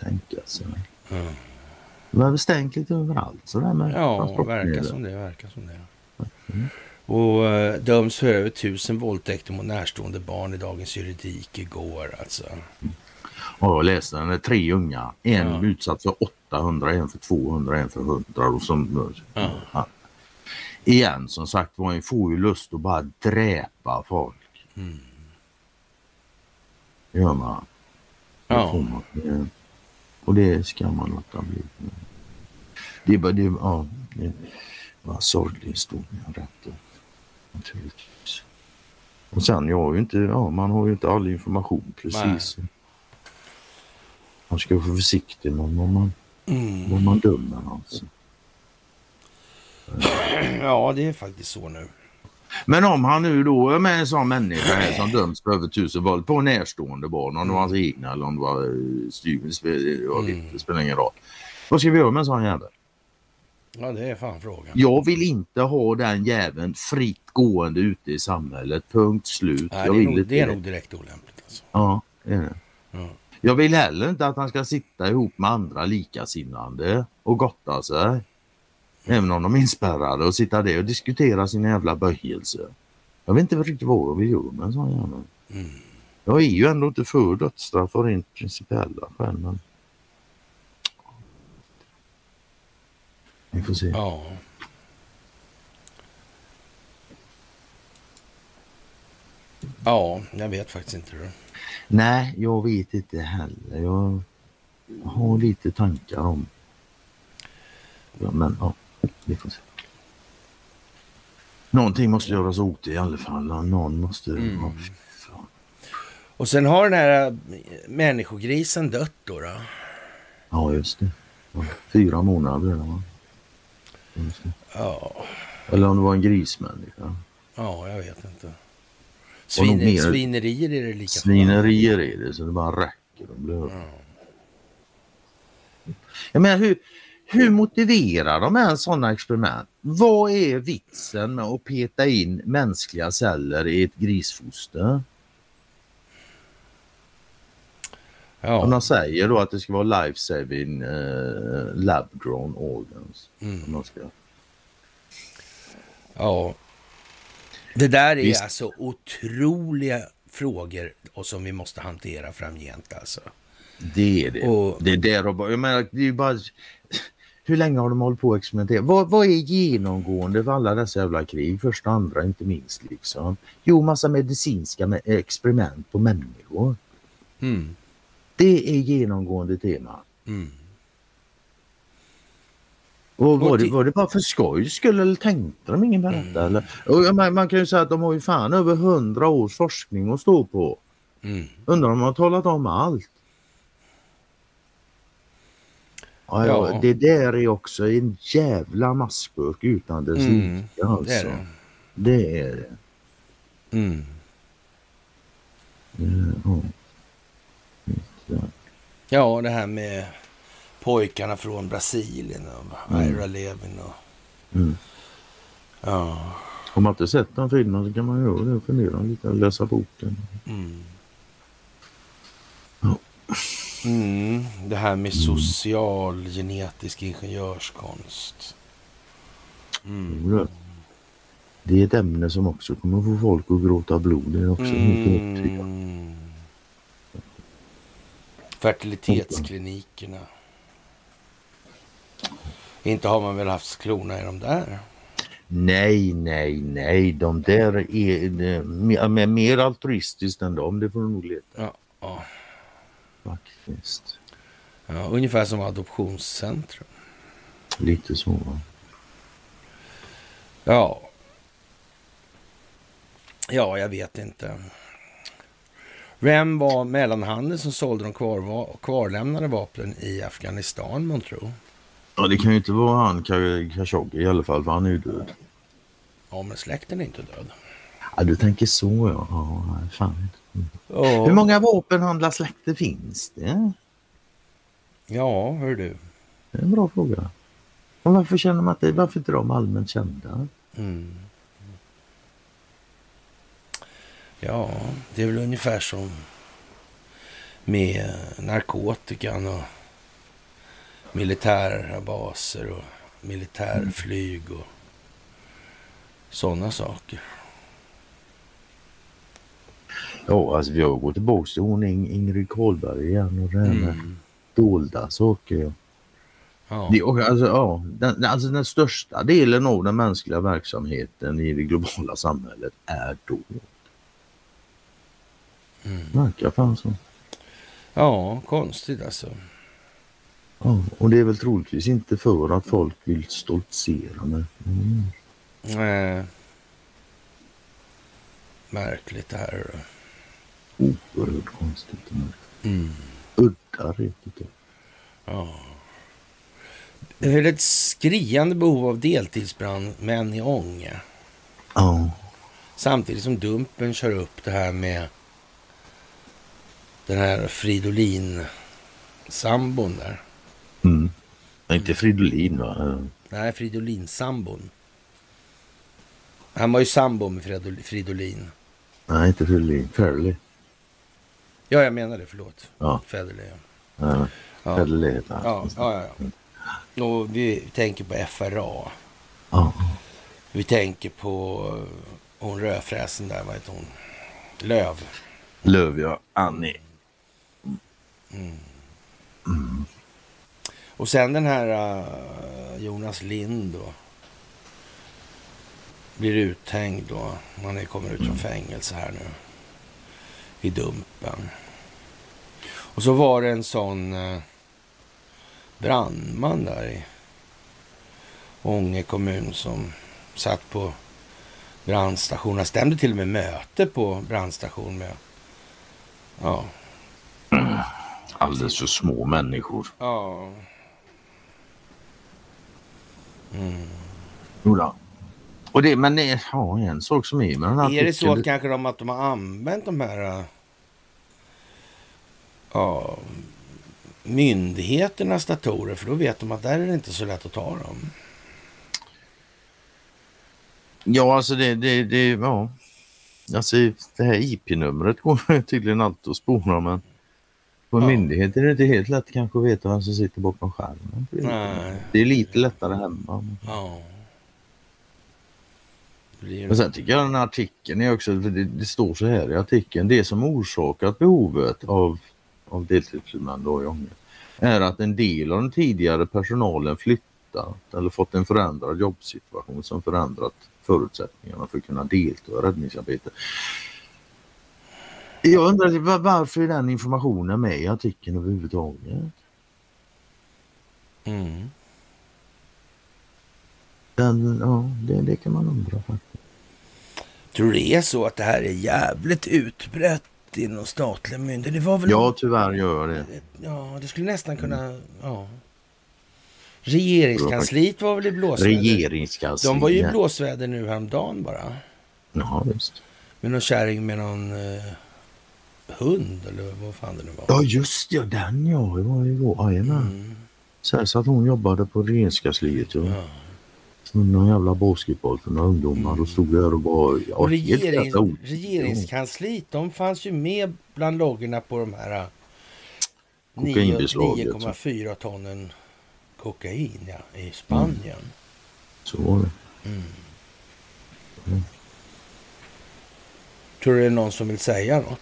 Tänka sig. Mm. Det var stängt lite överallt sådär med Ja, verkar som det. Verkar som det. Mm. Och uh, döms för över tusen våldtäkter mot närstående barn i Dagens Juridik igår alltså. Och jag läste den, tre unga. En ja. utsatt för 800, en för 200, en för 100. Och som, ja. Ja. Igen som sagt var, får ju lust att bara dräpa folk. Mm. gör man. Ja. Man, och det ska man låta bli. Det är bara, det, ja, det var en sorglig historia rätt. Och sen, jag har ju inte, ja, man har ju inte all information precis. Nej. Man ska vara försiktig med vad man, mm. vad man dömer alltså. [clears throat] Ja, det är faktiskt så nu. Men om han nu då är med en sån människa som döms för över tusen våld på närstående barn, om det var hans egna eller om det var eh, mm. det spelar ingen roll. Vad ska vi göra med en sån jävel? Ja, det är fan frågan. Jag vill inte ha den jäveln fritt gående ute i samhället. Punkt slut. Nej, det, är nog, det är nog direkt olämpligt. Alltså. Ja, det är det. Ja. Jag vill heller inte att han ska sitta ihop med andra likasinnande och gotta sig. Även om de är inspärrade och sitta där och diskutera sin jävla böjelse. Jag vet inte riktigt vad jag vill göra med en sån jävel. Mm. Jag är ju ändå inte för dödsstraff av rent principiella skäl men... Vi får se. Ja. Ja, jag vet faktiskt inte det. Nej, jag vet inte heller. Jag har lite tankar om... Ja, men ja. Vi får se. Någonting måste göras åt det i alla fall. Någon måste... Mm. Och sen har den här äh, människogrisen dött då? då? Ja, just det. Fyra månader redan. Ja. Eller om det var en grismänniska. Ja, jag vet inte. Sviner, svinerier är det lika Svinerier är det, så det bara räcker. De blir... ja. Jag menar, hur, hur motiverar de ens sådana experiment? Vad är vitsen med att peta in mänskliga celler i ett grisfoster? Ja. Om de säger då att det ska vara life saving eh, lab grown organs. Mm. Ska... Ja. Det där är Visst. alltså otroliga frågor och som vi måste hantera framgent alltså. Det är det. Och... Det är det jag menar, det är bara hur länge har de hållit på att experimentera? Vad, vad är genomgående för alla dessa jävla krig, första och andra inte minst liksom? Jo, massa medicinska experiment på människor. Mm. Det är genomgående tema. Mm. Och var, det, var det bara för skojs skull eller tänkte de ingen berätta? Mm. Och man, man, kan ju säga att de har ju fan över hundra års forskning att stå på. Mm. Undrar om de har talat om allt. Ja, ja. Det där är också en jävla maskburk utan dess mm. like alltså. Det är det. Det är det. Mm. Ja. Ja, det här med pojkarna från Brasilien och mm. Ira Levin och... Mm. Ja. Har man inte sett den filmen så kan man göra det och fundera lite och läsa boken. Mm. Ja. Mm, det här med social genetisk ingenjörskonst. Mm. Det är ett ämne som också kommer få folk att gråta blod. Det är också mm. Fertilitetsklinikerna. Inte har man väl haft klona i de där? Nej, nej, nej. De där är, mer, mer altruistiskt än dem. Det får du nog leta. Ja, ja. Faktiskt. Ja, ungefär som adoptionscentrum. Lite så. Ja. Ja, jag vet inte. Vem var mellanhanden som sålde de kvar, kvarlämnade vapnen i Afghanistan, man tror? Ja, det kan ju inte vara han Khashoggi i alla fall, för han är ju död. Ja, men släkten är inte död. Ja, du tänker så ja. ja fan. Oh. Hur många vapenhandlarsläkter finns det? Ja, hör du. Det är en bra fråga. Och varför känner man det, varför inte de allmänt kända? Mm. Ja, det är väl ungefär som med narkotikan och militära baser och militärflyg och sådana saker. Ja, alltså vi har gått tillbaka till hon Ingrid Carlberg igen och det här med mm. dolda saker. Ja. Det, alltså, ja, den, alltså den största delen av den mänskliga verksamheten i det globala samhället är dold. Mm. Verkar fan så. Ja, konstigt alltså. Ja, och det är väl troligtvis inte för att folk vill stoltsera med. Mm. Nej. Märkligt det här. Oerhört konstigt. Mm. Udda riktigt. Ja. Det är ett skriande behov av deltidsbrandmän i Ånge. Ja. Samtidigt som Dumpen kör upp det här med den här Fridolin-sambon där. Mm. Inte Fridolin va? Nej, Fridolin-sambon. Han var ju sambo med Fridolin. Nej, inte Fridolin. Fairley. Ja, jag menar det. Förlåt. Ja. Federley. Ja. Ja. Federley heter han. Ja, ja, ja. Och vi tänker på FRA. Ja. Vi tänker på hon rödfräsen där, vad heter hon? Löv. Löv, ja. Annie. Mm. Och sen den här uh, Jonas Lind då. Blir uthängd då. Han kommer ut från fängelse här nu. I Dumpen. Och så var det en sån uh, brandman där i Ånge kommun som satt på brandstationen. Stämde till och med möte på brandstation med ja, Alldeles för små människor. Ja. Mm. Jodå. Och det, men det, ja, en sak som är med den här Är det så att kanske de, att de har använt de här äh, ja, myndigheternas datorer? För då vet de att där är det inte så lätt att ta dem. Ja, alltså det, det, det ja. Alltså det här IP-numret går tydligen alltid att spåra men på ja. myndighet är det inte helt lätt kanske att veta vem som sitter bakom skärmen. Nej. Det är lite lättare hemma. Ja. Men sen tycker jag den här artikeln är också, det, det, står så här i artikeln, det som orsakat behovet av, av deltidsbrandmän då i Ånge är att en del av den tidigare personalen flyttat eller fått en förändrad jobbsituation som förändrat förutsättningarna för att kunna delta i räddningsarbete. Jag undrar varför är den informationen med i artikeln överhuvudtaget? Mm. Den, ja, det, det kan man undra faktiskt. Tror du det är så att det här är jävligt utbrett inom statliga myndigheter? Det var väl Ja, tyvärr gör det. Ja, det skulle nästan kunna... Ja. Regeringskansliet var väl i blåsväder? Regeringskansliet. De var ju i blåsväder nu häromdagen bara. Ja, visst. Med någon kärring med någon eh, hund eller vad fan det nu var. Ja, just ja, den ja. Det var ju igår. Jajamän. Mm. Sen så att hon jobbade på regeringskansliet. Ja. Ja. Någon jävla basketboll för några ungdomar och stod där och bara... Ja, Och regering, regeringskansliet, de fanns ju med bland loggorna på de här eh, nio- Kokainbeslaget, 9,4 tonnen kokain ja, i Spanien. Så var det. Tror du det är någon som vill säga något?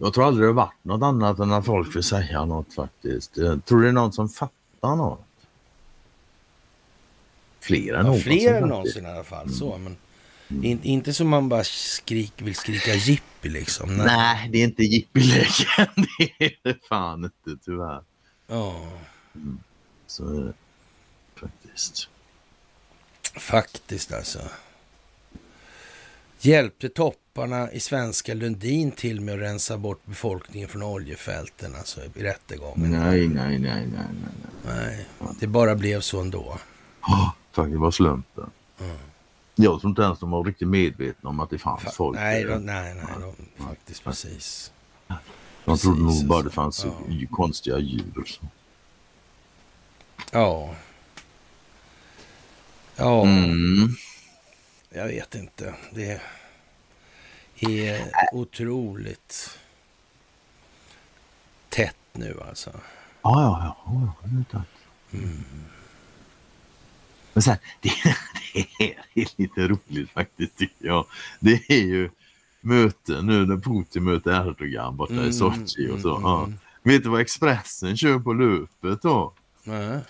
Jag tror aldrig det varit något annat än att folk vill säga något faktiskt. Jag tror det är någon som fattar något. Fler än Ja, någonsin. fler än någonsin i alla fall. Så, men in, inte som man bara skrik, vill skrika jippi liksom. Nej. Nej, det är inte jippilägen. [laughs] Det är det fan inte tyvärr. Ja, Så är det faktiskt. faktiskt alltså. Hjälpte topparna i svenska Lundin till med att rensa bort befolkningen från oljefälten alltså i rättegången? Nej, nej, nej, nej, nej. nej. Det bara blev så ändå. Oh, faktiskt var slumpen. Jag tror inte ens de var riktigt medvetna om att det fanns Fa- folk. nej, de, nej, nej, de, faktiskt precis. de trodde precis, nog bara alltså. det fanns Ja. ju konstiga djur. Så. Ja. Ja, Mm. Jag vet inte. Det är otroligt tätt nu alltså. Ja, ja, ja. ja. Mm. Men sen, det, [laughs] det är lite roligt faktiskt tycker jag. Det är ju möten nu när Putin möter Erdogan borta Mm, i Sochi och så. mm, Ja. mm. Vet du vad Expressen kör på löpet då? Nej.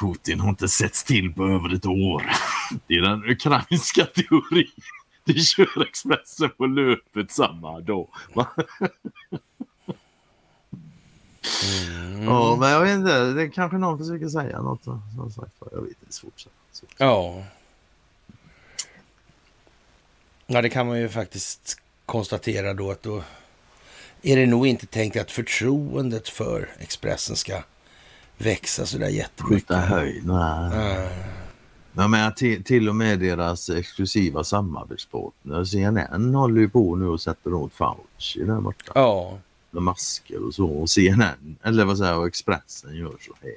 Putin har inte setts till på över ett år. [laughs] Det är den ukrainska teorin. Det kör Expressen på löpet samma dag. Mm. Ja, men jag vet inte. Det är kanske någon försöker säga något. Som sagt, jag vet inte. Svårt. svårt. Ja. Ja, det kan man ju faktiskt konstatera då att då är det nog inte tänkt att förtroendet för Expressen ska växa så där jättemycket. Skjuta höjd. Nej. Nej. Jag menar, till, till och med deras exklusiva samarbetspartner CNN håller ju på nu och sätter åt Fauci där borta. Ja, Med masker och så. Och CNN, eller vad säger jag, Expressen gör så här.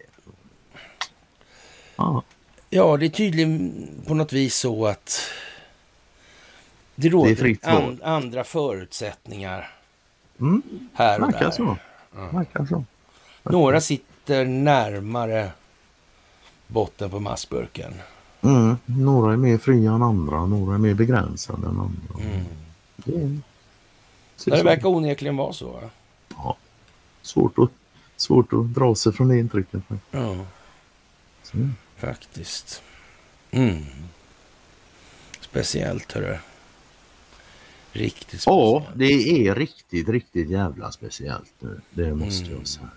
Ja, ja, det är tydligen på något vis så att det Det är råder val. an, andra förutsättningar mm, här och verkar där. så. Verkar så. Några sitter närmare botten på massburken. Mm, några är mer fria än andra, några är mer begränsade än andra. Mm. Det Ja, det verkar onekligen vara så. va? ja, svårt, att, svårt att dra sig från det intrycket. Ja, Så, faktiskt. Mm. Speciellt, hörru. Riktigt Ja, speciellt. det är riktigt, riktigt jävla speciellt nu. Det måste Mm. jag säga.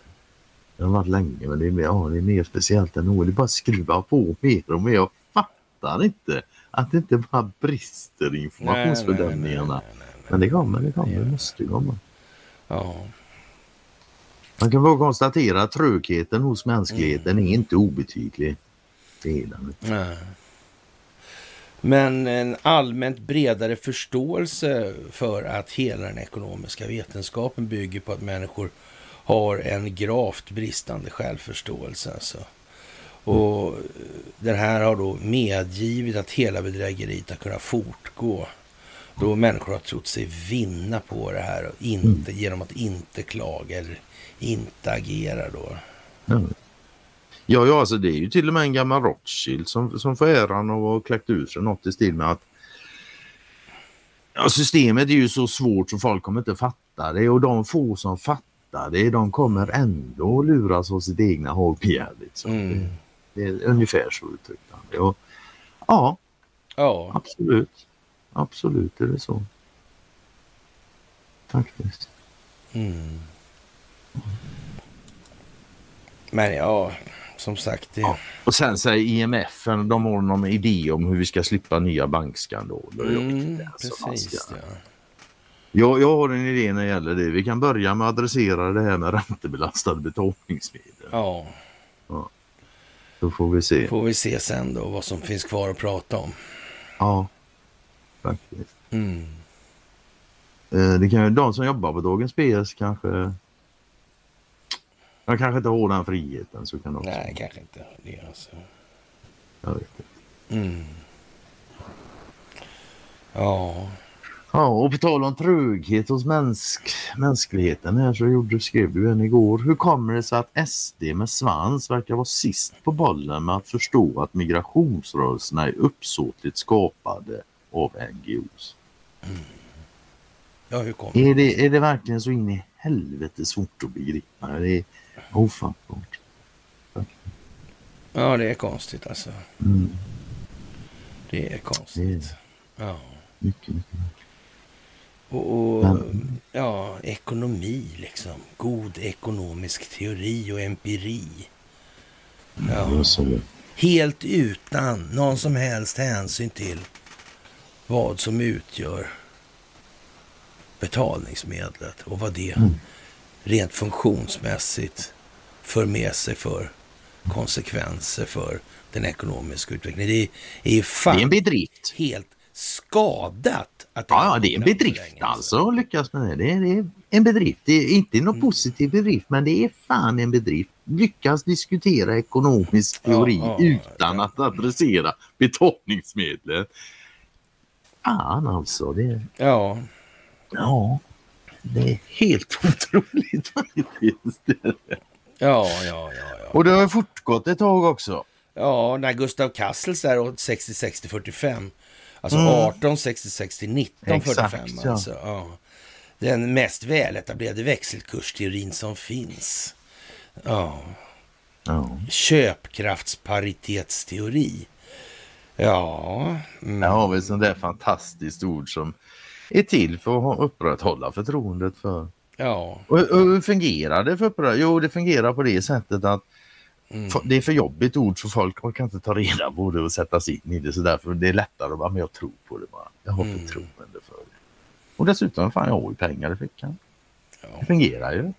Det har varit länge men det är, mer, ja, det är mer speciellt än något. Det bara att skruva på mer och mer. Jag fattar inte att det inte bara brister i informationsbedömningarna. Nej, nej, nej, nej, Men det kommer, det kommer, det måste komma. Ja, Man kan bara konstatera att trögheten hos mänskligheten Mm. är inte obetydlig. Det är den. nej. Men en allmänt bredare förståelse för att hela den ekonomiska vetenskapen bygger på att människor har en gravt bristande självförståelse. Alltså. Och den här har då medgivit att hela bedrägeriet har kunnat fortgå. Då människor har trott sig vinna på det här och inte, genom att inte klaga eller inte agera då. Ja. Ja, ja, alltså det är ju till och med en gammal Rothschild som, som får äran av att ha kläckt ur sig något i stil med att ja, systemet är ju så svårt så folk kommer inte fatta det och de få som fattar det de kommer ändå luras av sitt egna hållbegär. Liksom. Mm. Det, det är ungefär så uttryckt han det. Och, Ja, Ja, absolut. Absolut är det så. faktiskt. Mm. Men ja, som sagt. Det... Ja. Och sen säger IMF, de har någon idé om hur vi ska slippa nya bankskandaler. Mm, precis, ska... ja. Jag, jag har en idé när det gäller det. Vi kan börja med att adressera det här med räntebelastade betalningsmedel. Ja. ja. Då får vi se. Får vi se sen då vad som finns kvar att prata om. Ja, faktiskt. Mm. Eh, det kan ju de som jobbar på Dagens PS kanske jag kanske inte har den friheten så kan de Nej, kanske inte det alltså. Jag vet inte. Mm. Ja. Ja, och på tal om tröghet hos mänsk, mänskligheten här så gjorde, skrev du en igår. Hur kommer det sig att SD med svans verkar vara sist på bollen med att förstå att migrationsrörelserna är uppsåtligt skapade av NGOs? Mm. Ja, hur kommer är det? Är det verkligen så in i helvete svårt att begripa? Det är ofattbart. Ja, det är konstigt alltså. Mm. Det är konstigt. Det är... Ja. Mycket, mycket. Och, och ja, ekonomi liksom. God ekonomisk teori och empiri. Ja. Helt utan någon som helst hänsyn till vad som utgör betalningsmedlet och vad det mm. rent funktionsmässigt för med sig för konsekvenser för den ekonomiska utvecklingen. Det är, är fan det är en bedrift. helt skadat. Att ja, ja, det är en bedrift alltså att lyckas med det. Det är, det är en bedrift. Det är inte någon mm. positiv bedrift men det är fan en bedrift. Lyckas diskutera ekonomisk teori ja, ja, utan att adressera betalningsmedlen. Fan alltså. Det... Ja. Ja, det är helt [laughs] otroligt faktiskt. Ja, ja, ja, ja. Och det har fortgått ett tag också. Ja, när Gustav Kassels är 60-60-45. Alltså mm. 18 60 19 45. Ja. Alltså, ja. Den mest väletablerade växelkursteorin som finns. Ja. ja. Köpkraftsparitetsteori. Ja. Mm. Där har vi ett sånt där fantastiskt ord som är till för att upprätthålla förtroendet för. Ja. Och, och hur fungerar det för upprätthålla? Jo, det fungerar på det sättet att mm. det är för jobbigt ord så folk kan inte ta reda på det och sätta sig in i det så därför det är lättare att bara, men jag tror på det bara. Jag har mm. förtroende för det. Och dessutom, fan jag har ju pengar i fickan. Ja. Det fungerar ju.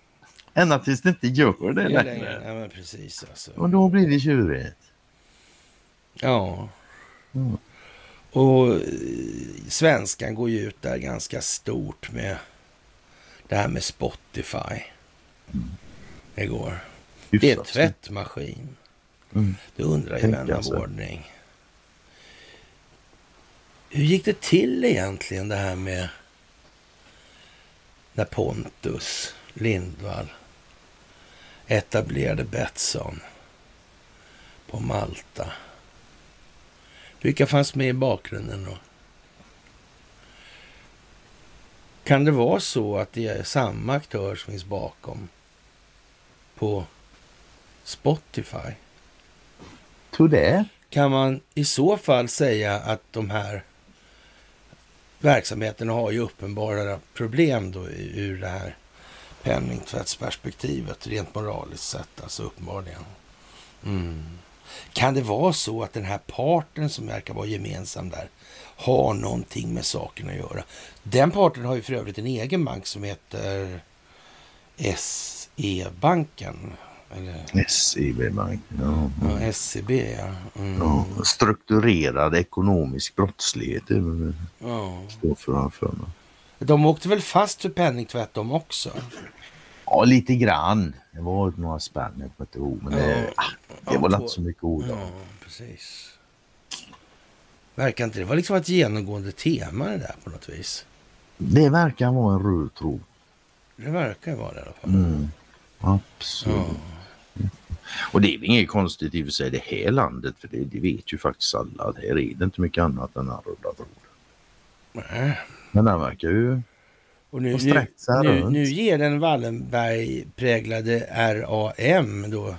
Ända tills det inte gör det längre. Ja, men precis alltså. Och då blir det tjurigt. Ja. Mm. Och eh, svenskan går ju ut där ganska stort med det här med Spotify. Mm. Igår. Det är tvättmaskin. Mm. Det undrar ju vän av ordning. Hur gick det till egentligen det här med när Pontus Lindvall etablerade Betsson på Malta? Vilka fanns med i bakgrunden då? Kan det vara så att det är samma aktör som finns bakom på Spotify? Tror det. Kan man i så fall säga att de här verksamheterna har ju uppenbara problem då ur det här penningtvättsperspektivet rent moraliskt sett, alltså uppenbarligen. Mm. Kan det vara så att den här parten som verkar vara gemensam där har någonting med saken att göra? Den parten har ju för övrigt en egen bank som heter SE-banken. SEB-bank, ja. ja. SEB, ja. Mm. ja. Strukturerad ekonomisk brottslighet ja. står för, för De åkte väl fast för penningtvätt de också? Ja, lite grann. Det var några spänn, jag kommer inte ihåg. Men det, ja, det var inte så mycket ord. Ja, precis. Verkar inte det vara liksom ett genomgående tema det där på något vis? Det verkar vara en röd tråd. Det verkar vara det i alla fall. Mm. Absolut. Ja. Och det är inget konstigt i och för sig det här landet för det, det vet ju faktiskt alla. Här är det inte mycket annat än tråd. Nej. Men den verkar ju och nu, nu, nu, nu, ger den Wallenberg-präglade RAM då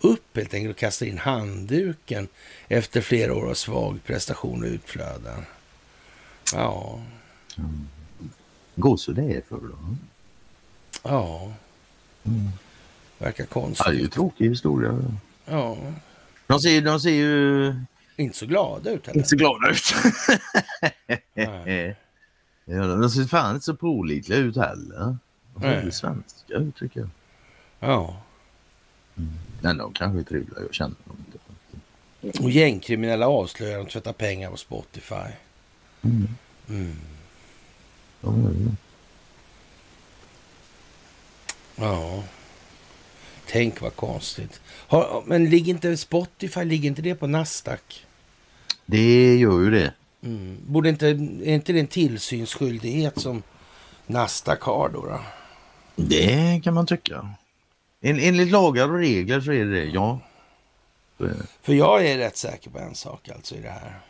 upp helt enkelt och kastar in handduken efter flera år av svag prestation och utflöden. Ja. Mm. Det är för dem. Ja. Mm. Verkar konstigt. Ja, det är ju tråkig historia. Ja. De ser, de ser ju... Inte så glada ut heller. Inte så glada ut. [laughs] ja, de ser fan inte så pålitliga ut heller. De är svenska ut tycker jag. Ja. Mm. Men de kanske är trevliga, jag känner dem inte. Och gängkriminella avslöjar att de tvättar pengar på Spotify. Mm. Mm. Mm. Ja. Tänk vad konstigt. Har, men ligger inte Spotify, ligger inte det på Nasdaq? Det gör ju det. Mm. Borde inte, är inte det en tillsynsskyldighet som Nasdaq har då? då? Det kan man tycka. En, enligt lagar och regler så är det det, ja. För jag är rätt säker på en sak alltså i det här.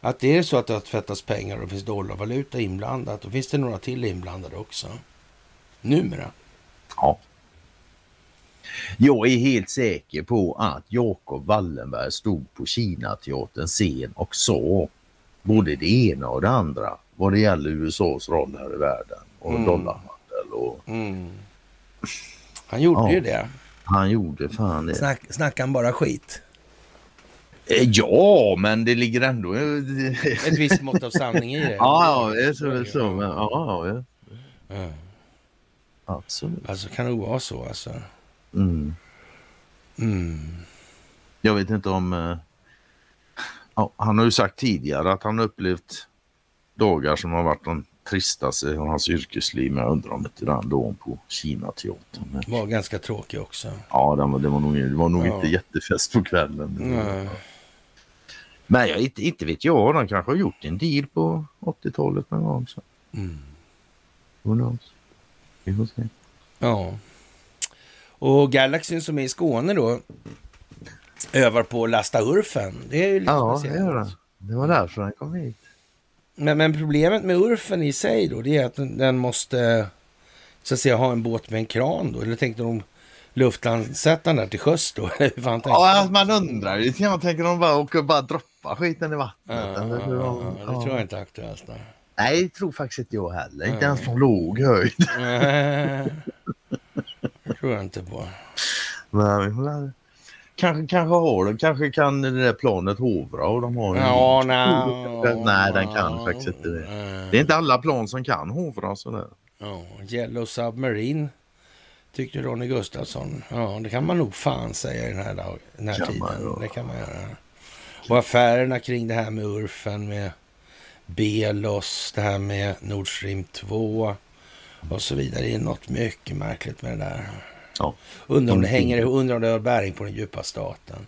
Att det är så att det har tvättats pengar och finns dollarvaluta inblandat, då finns det några till inblandade också. Numera. Ja. Jag är helt säker på att Jakob Wallenberg stod på Kinateaterns scen och sa både det ena och det andra vad det gäller USAs roll här i världen och mm. dollarhandel. Och... Mm. Han gjorde ja, ju det. Han gjorde fan det. Snack, snackade han bara skit? Eh, ja, men det ligger ändå... Ett visst mått av sanning i det. [laughs] ja, det är så. så men, ja, ja. Mm. Absolut. Alltså kan det vara så alltså? Mm. Mm. Jag vet inte om... Uh, ja, han har ju sagt tidigare att han upplevt dagar som har varit de tristaste i hans yrkesliv. Men jag undrar om inte den dagen på Kinateatern. Var ganska tråkig också. Ja, det var, det var nog, det var nog ja. inte jättefest på kvällen. Nej. Men jag, inte, inte vet jag, de kanske har gjort en deal på 80-talet någon gång. Så. Mm. Who knows? Vi får se. Ja. Och Galaxyn som är i Skåne då övar på att lasta Urfen. Det är ju lite ja, gör den. Det var därför den kom hit. Men, men, problemet med Urfen i sig då, det är att den, den måste så att säga ha en båt med en kran då. Eller tänkte de luftlandsätta den där till sjöss då? [laughs] ja, man undrar ju. Jag tänker de bara åker bara droppa skiten i vattnet. Ja, eller hur de, ja, det tror jag inte är aktuellt. Nej. Nej, det tror faktiskt inte jag heller. Inte ens från låg höjd. [laughs] [laughs] tror jag inte på. Nej, kanske, kanske har det. Kanske kan det där planet hovra och de har ja, nej, nej, den kan faktiskt inte det. Det är inte alla plan som kan hovra sådär. Ja, Yellow Submarine tyckte Ronny Gustafsson. Ja, det kan man nog fan säga i den här, den här tiden. Man, det kan man göra. Och affärerna kring det här med Urfen med Belos, det här med Nord Stream 2 och så vidare. Det är något mycket märkligt med det där. Ja. Undrar om det hänger undrar om det har bäring på den djupa staten.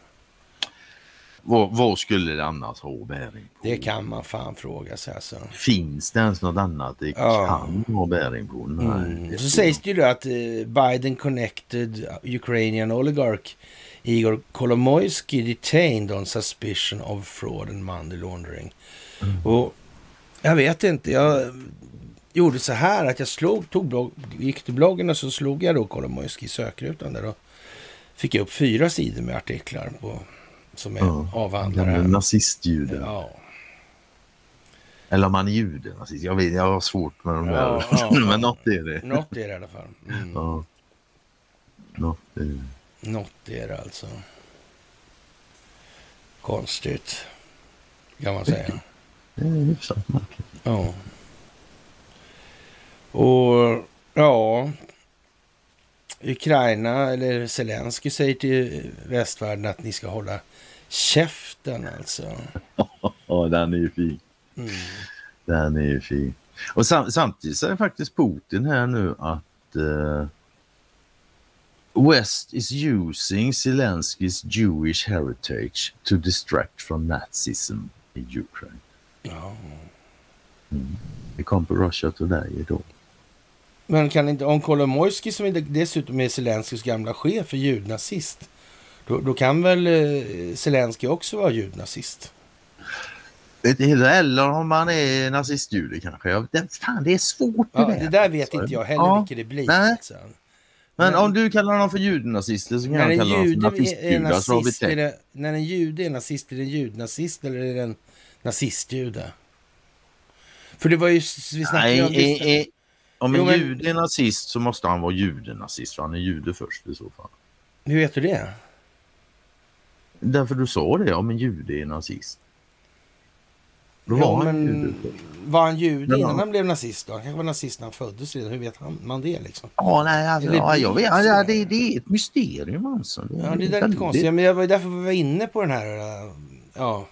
Vad, vad, skulle det annars ha bäring på? Det kan man fan fråga sig alltså. Finns det ens något annat det ja. kan ha bäring på? Nej, mm. Så sägs det ju då att uh, Biden connected Ukrainian oligarch Igor Kolomoisky detained on suspicion of fraud and money laundering. Mm. Och jag vet inte. Jag gjorde så här att jag slog, tog blogg, gick till bloggen och så slog jag då Kolomoisky i sökrutan där och fick jag upp fyra sidor med artiklar på, som är ja, avhandlare. Nazistjuden. Ja. Eller om han är jude, nazist. Jag, vet, jag har svårt med de där. Ja, [laughs] ja, Men något är det. Något är det i alla fall. Mm. Ja. Något är det. Något är det alltså. Konstigt, kan man säga. Det är hyfsat märkligt. Ja. Och ja, Ukraina eller Zelensky säger till västvärlden att ni ska hålla käften alltså. [laughs] Ja, den är ju fin. Mm. Den är ju fin. Och sam samtidigt säger faktiskt Putin här nu att uh, West is using Zelensky's Jewish heritage to distract from Nazism in Ukraine. Ja. Mm. Det kom på Russia Today idag. Men kan inte, om Kolomoisky som dessutom är Zelenskys gamla chef är judnazist, då, då kan väl eh, Zelensky också vara judnazist? Eller om man är nazistjude kanske. Jag, det, fan, det är svårt det ja, där. Det där vet inte jag heller ja. vilket det blir. Nej. Alltså. Men, men, om du kallar honom för judnazister så kan jag kalla honom för nazistjudar. När en jude är nazist, är det en judnazist eller är det en nazistjude? För det var ju, vi Nej, om det. eh, eh, om en Jo, men- jude är nazist så måste han vara judenazist för han är jude först i så fall. Hur vet du det? Därför du sa det, om en jude är nazist. Då Ja, var han jude först. var han jude innan han- han blev nazist då? Han kanske var nazist när han föddes redan. Hur vet han, man det liksom? Ja, nej, alltså, ja, jag vet, ja, det, det är ett mysterium alltså. Ja, det är lite väldigt- konstigt. Men jag var därför vi var inne på den här äh, ja,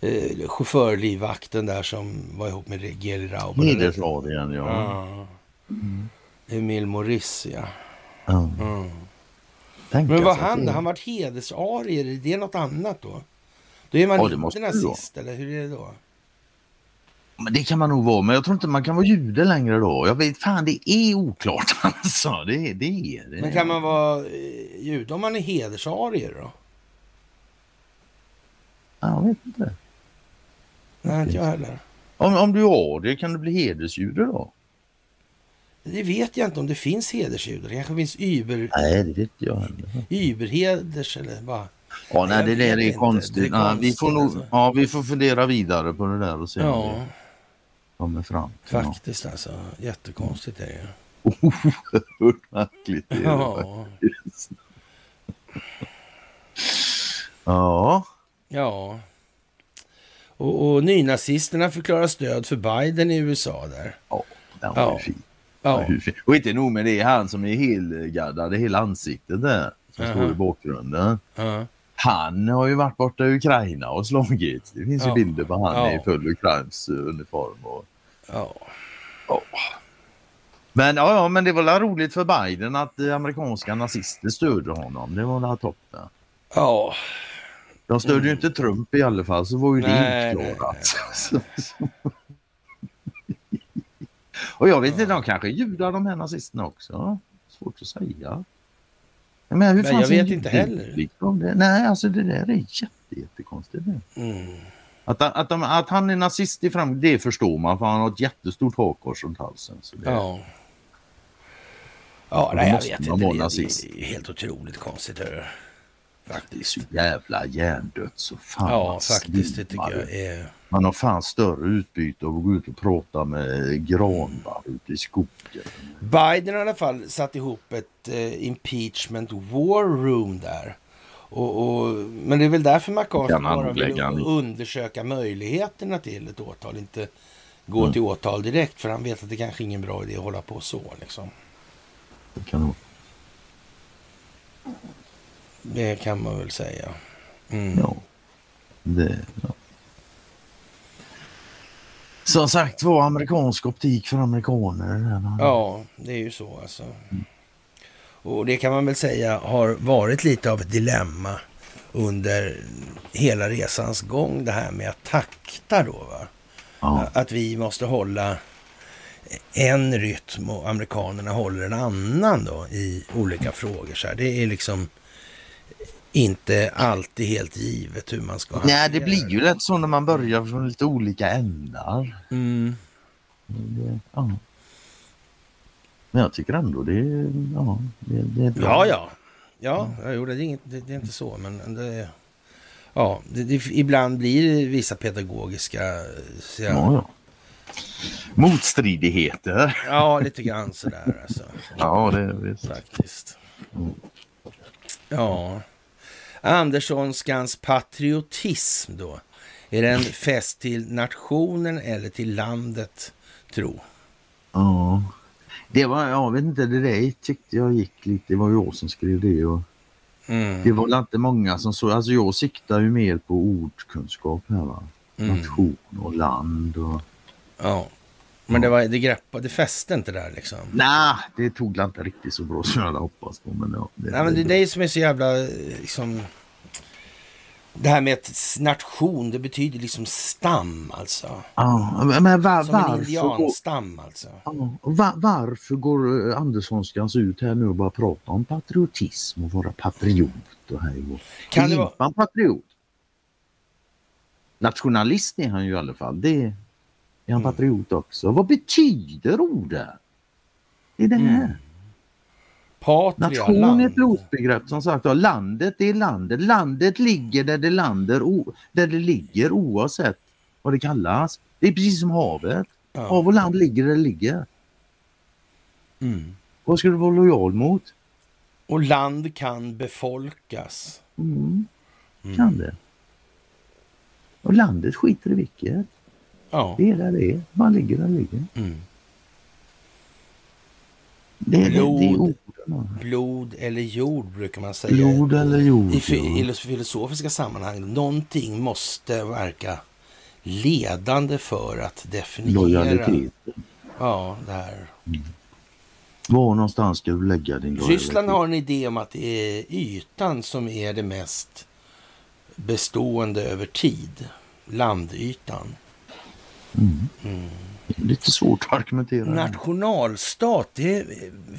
eh, chaufförlivvakten där som var ihop med Geli Rauber. Hedersradion, ja. Ja. Emil Morris, ja. Mm. Tänk Men vad alltså han det- Han varit hedersarier, är det något annat då? Då är man Ja, det inte nazist, eller hur är det då? Men det kan man nog vara, men jag tror inte man kan vara jude längre då. Jag vet fan, det är oklart [laughs] alltså. Det, det är det. Men kan man vara eh, jude om man är hedersarier då? Ja, Jag vet inte. Nej, inte jag heller. Om, om du har det, kan du bli hedersjude då? Det vet jag inte om det finns hedersjudar. Det kanske finns über, Nej, det vet jag heller. überheders eller bara... Ja, nej, det där är konstigt. Det är nej, vi, får nog, konstigt, alltså. ja, vi får fundera vidare på det där och se om Ja, vi kommer fram faktiskt alltså. Jättekonstigt är det ju. Oerhört märkligt. är det Ja, faktiskt. Ja, ja. Och, och nynazisterna förklarar stöd för Biden i USA där. ja, den var Ja. ju fin. Ja. Fin. Och inte nog med det, han som är helgaddad i hela ansiktet där, som Aha. står i bakgrunden. ja, Han har ju varit borta i Ukraina och slagits. Det finns Ja. ju bilder på han Ja. i full ukrainsk eh, uniform. Och... ja. Men ja, ja, men det var väl roligt för Biden att eh, amerikanska nazister stödde honom. Det var väl toppen. Ja, De stödde ju inte Trump i alla fall så var ju Mm. Nej, det utklarat. [laughs] och jag vet inte, de kanske är judar de här nazisterna också. Svårt att säga. Men hur Men jag vet inte heller. Liksom det? Nej, alltså det där är jätte, jättekonstigt. Mm. Att, att, de, att han är nazist i fram, det förstår man för han har ett jättestort hakkors runt halsen. Så det, ja. Ja, nej, jag vet inte. Det, det är helt otroligt konstigt. Hör. Faktiskt. så jävla hjärndött så fan Ja, faktiskt. Det tycker jag är... Man har fan större utbyte av att gå ut och prata med granbar ute i skogen. Biden har i alla fall satt ihop ett eh, impeachment war room där. Och, och, men det är väl därför McCarthy bara vill undersöka möjligheterna till ett åtal. Inte gå Mm. till åtal direkt. För han vet att det kanske är ingen bra idé att hålla på så. Liksom. Det kan nog- Det kan man väl säga. Mm. Ja. Det, ja. Som sagt var, amerikansk optik för amerikaner. Ja, det är ju så alltså. Och det kan man väl säga har varit lite av ett dilemma under hela resans gång. Det här med att takta då. Va? Ja. Att vi måste hålla en rytm och amerikanerna håller en annan då i olika frågor. Så här. Det är liksom inte alltid helt givet hur man ska Nej, det blir ju lätt så när man börjar från lite olika ändar. Mm. Ja. Men jag tycker ändå det är, ja, det, det är bra. Ja, ja. Ja, ja jo, det, är inget, det, det är inte så, men det. Ja, det, det, ibland blir det vissa pedagogiska... Så jag, Ja, ja. Motstridigheter. ja, lite grann sådär alltså. Ja, det är visst. Faktiskt. Ja. Anderssonskans patriotism då. Är den fäst till nationen eller till landet, tro? Ja. Det var, jag vet inte, det där tyckte jag gick lite, det var jag som skrev det och Mm. det var inte många som så, alltså jag siktar ju mer på ordkunskap här va. Mm. Nation och land och Ja. Men det, var, det greppade, det fäste inte där liksom. Nej, det tog inte riktigt så bra som jag hade hoppats på. Men ja, det, Nej, men det är det som är så jävla... eh, Liksom, det här med att nation, det betyder liksom stam alltså. Ja, men var, Som en varför, indianstam alltså. ja, var, varför går eh, Anderssonskans ut här nu och bara prata om patriotism och vara patriot och hej och... Kan det vara- patriot? Nationalist är han ju i alla fall. Det är han Mm. patriot också. Vad betyder ordet? Det är det här. Mm. Patria, Nation är ett losbegrepp som sagt. Ja, landet det är landet. Landet ligger där det, lander, där det ligger oavsett vad det kallas. Det är precis som havet. Ja. Av och land ligger där det ligger. Mm. Vad ska du vara lojal mot? Och land kan befolkas. Mm. Mm. Kan det. Och landet skiter i vilket. Ja. Det är där det är. Man ligger där det ligger. Mm. Det är, blod, det, det är blod eller jord brukar man säga. Blod eller jord. I, I filosofiska sammanhang. Någonting måste verka ledande för att definiera. Lojalitet. Ja, det här. Mm. Var någonstans ska du lägga din lojalitet? Ryssland har en idé om att det är ytan som är det mest bestående över tid. Landytan. Mm. Mm. Lite svårt att argumentera. Nationalstat, det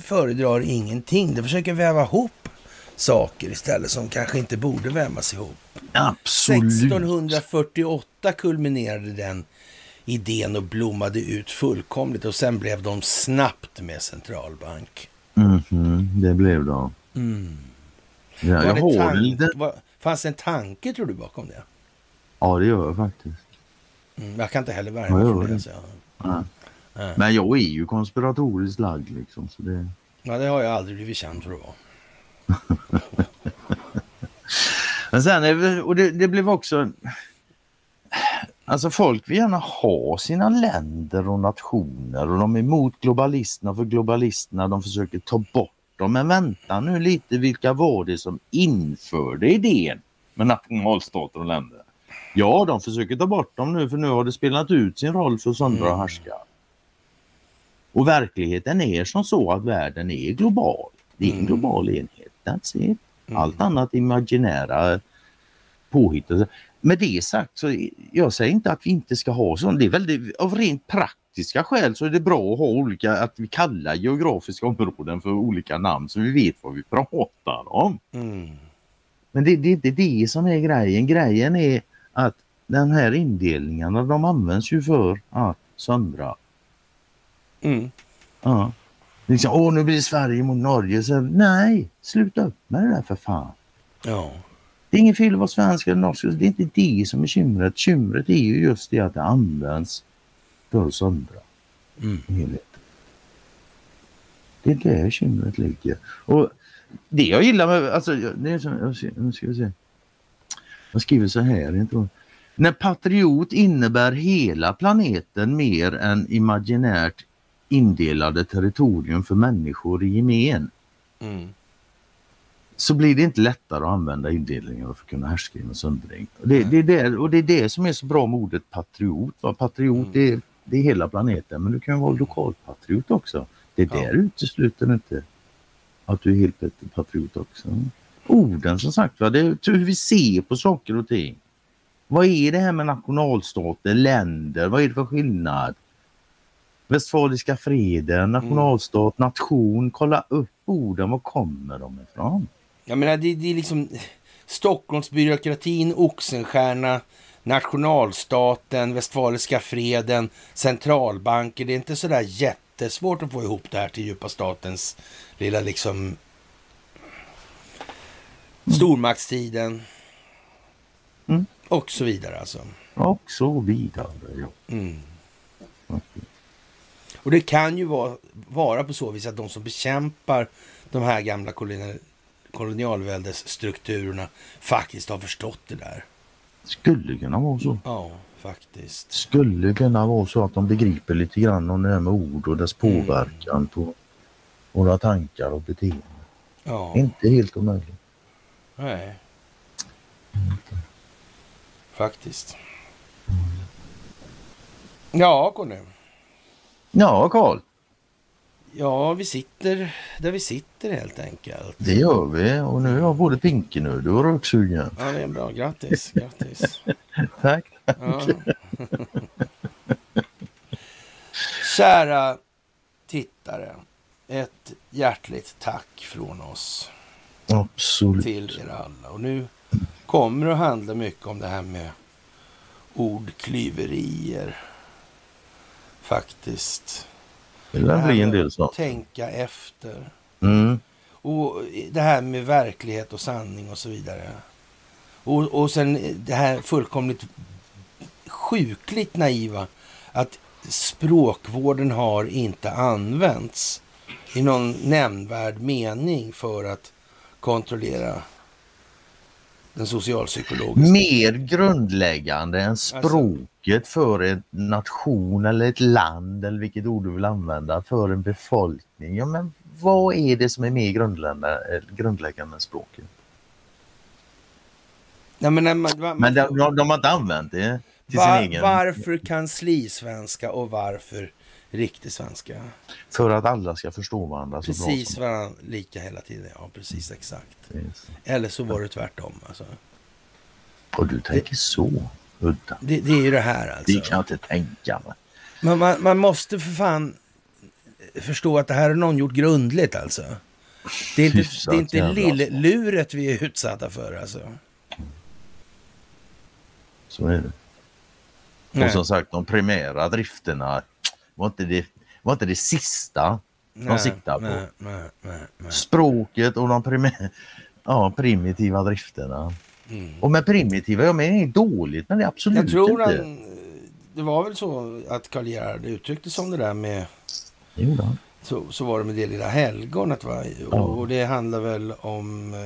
föredrar ingenting. Det försöker väva ihop saker istället som kanske inte borde vävas ihop. Absolut. 1648 kulminerade den idén och blommade ut fullkomligt och sen blev de snabbt med centralbank. Mm -hmm, det blev de. Mm. Ja, var jag det tank, var, fanns det en tanke tror du bakom det? Ja, det gör jag faktiskt. Mm, jag kan inte heller värma ja, från det. Så ja. Ja. Men jag är ju konspiratoriskt lagd liksom. Så det... Ja, det har jag aldrig blivit känd för att vara. [laughs] Men sen, och det, det blev också... Alltså folk vill gärna ha sina länder och nationer och de är emot globalisterna för globalisterna de försöker ta bort dem. Men vänta nu lite, vilka var det som införde idén med nationalstater och länder? Ja, de försöker ta bort dem nu för nu har det spelat ut sin roll för söndra och mm. härska. Och verkligheten är som så att världen är global. Det är en mm. global enhet. That's it. Mm. Allt annat imaginära påhitt. Med det sagt så jag säger inte att vi inte ska ha sånt. Det är väldigt, av rent praktiska skäl så är det bra att ha olika, att vi kallar geografiska områden för olika namn så vi vet vad vi pratar om. Mm. Men det, det är inte det som är grejen. Grejen är att den här indelningarna de används ju för att söndra. Mm. Ja. Liksom, åh nu blir Sverige mot Norge. Så, nej, sluta upp med det där för fan. Ja. Det är inget fel att vara svensk eller norsk. Det är inte det som är bekymret. Bekymret är ju just det att det används för att söndra mm. Det är där bekymret ligger. Och det jag gillar med, alltså, det är som, nu ska vi se. Jag skriver så här, inte När patriot innebär hela planeten mer än imaginärt indelade territorium för människor i gemen. Mm. Så blir det inte lättare att använda indelningar för att kunna härska genom söndring. Det, det, är det, och det är det som är så bra med ordet patriot. Va? Patriot mm. det, det är hela planeten men du kan vara lokalpatriot också. Det ja. där utesluter inte att du är helt patriot också. Orden som sagt, va? det är hur vi ser på saker och ting. Vad är det här med nationalstater, länder, vad är det för skillnad? Västfaliska freden, nationalstat, mm. nation. Kolla upp orden, var kommer de ifrån? Jag menar det, det är liksom Stockholmsbyråkratin, Oxenstierna, nationalstaten, Västfaliska freden, centralbanker. Det är inte sådär jättesvårt att få ihop det här till djupa statens lilla liksom. Stormaktstiden. Mm. Och så vidare alltså. Och så vidare, ja. Mm. Och det kan ju vara, vara på så vis att de som bekämpar de här gamla kolonialväldesstrukturerna faktiskt har förstått det där. Skulle kunna vara så. Ja, faktiskt. Skulle kunna vara så att de begriper lite grann om det här med ord och dess mm. påverkan mm. på våra tankar och beteenden. Ja. Inte helt omöjligt. Nej. Faktiskt. Ja, Conny. Ja, Karl. Ja, vi sitter där vi sitter helt enkelt. Det gör vi och nu jag både pinkenödig och röksugen. Ja, det är bra. Grattis, grattis. [laughs] tack. tack. Ja. Kära tittare, ett hjärtligt tack från oss. Absolut. Till er alla. Och nu kommer det att handla mycket om det här med ordklyverier faktiskt. Det lär bli en del så. Tänka efter. Mm. Och det här med verklighet och sanning och så vidare. Och, och sen det här fullkomligt sjukligt naiva att språkvården har inte använts i någon nämnvärd mening för att kontrollera den socialpsykologiska. Mer grundläggande än alltså- språket för en nation eller ett land eller vilket ord du vill använda för en befolkning. Ja, men vad är det som är mer grundläggande, grundläggande än språket? Nej, men, man, man, men de, de, de har inte använt det till var, sin egen... Varför kanslisvenska och varför riktig svenska? För att alla ska förstå varandra så Precis bra varandra lika hela tiden, ja precis exakt. Yes. Eller så var det tvärtom. Alltså. Och du tänker det, så udda. Det, det, är ju det här alltså. Det kan jag inte tänka mig. Men man, man måste för fan förstå att det här har någon gjort grundligt alltså. Det är inte, det är inte lill-luret vi är utsatta för alltså. Så är det. Nej. Och som sagt, de primära drifterna var inte det, var inte det sista nej, de siktade på. Nej, nej, Språket och de [laughs] ja, primitiva drifterna. Mm. Och med primitiva, jag menar inget dåligt, men det är absolut jag tror inte. Han, det var väl så att Karl Gerhard uttryckte som det där med... Jo, så, så var det med det lilla helgonet. Va? Och, ja. och det handlar väl om... Eh,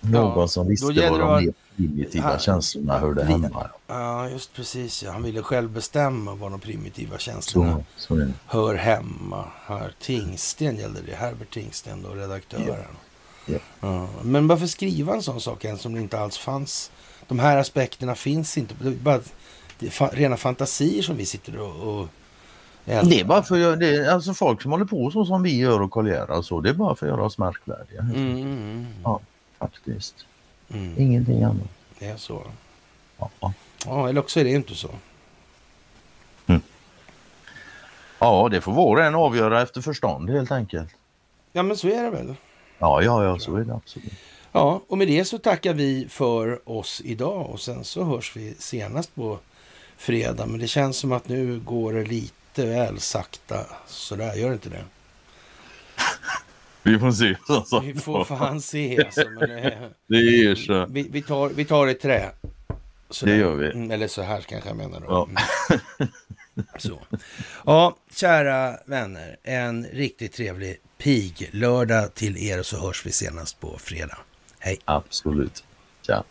Någon ja, som visste vad de mer primitiva han, känslorna hörde hemma. Ja, just precis. Ja. Han ville själv bestämma var de primitiva känslorna så, så hör hemma. Här, Tingsten gällde det. Herbert Tingsten, då, redaktören. Ja. Ja. Men varför skriva en sån sak än som det inte alls fanns? De här aspekterna finns inte. Det är bara det är fa rena fantasier som vi sitter och, och det är bara för det är, alltså folk som håller på så som vi gör och kollerar och så. Det är bara för att göra oss märkvärdiga. Mm, mm, mm. Ja, faktiskt. Mm. Ingenting annat. Det är så. Ja. ja, eller också är det inte så. Mm. Ja, det får var och en avgöra efter förstånd helt enkelt. Ja, men så är det väl. Ja, ja, ja, så är det absolut. Ja, och med det så tackar vi för oss idag och sen så hörs vi senast på fredag. Men det känns som att nu går det lite väl sakta sådär, gör det inte det? Vi får se. Så [laughs] vi får fan se. Alltså, men det, [laughs] det är så. Vi, vi, tar, vi tar ett trä. Sådär. Det gör vi. Mm, eller så här kanske jag menar då. Ja. Mm. [laughs] så. Ja, kära vänner. En riktigt trevlig pig-lördag till er och så hörs vi senast på fredag. Hej! Absolut. Tja!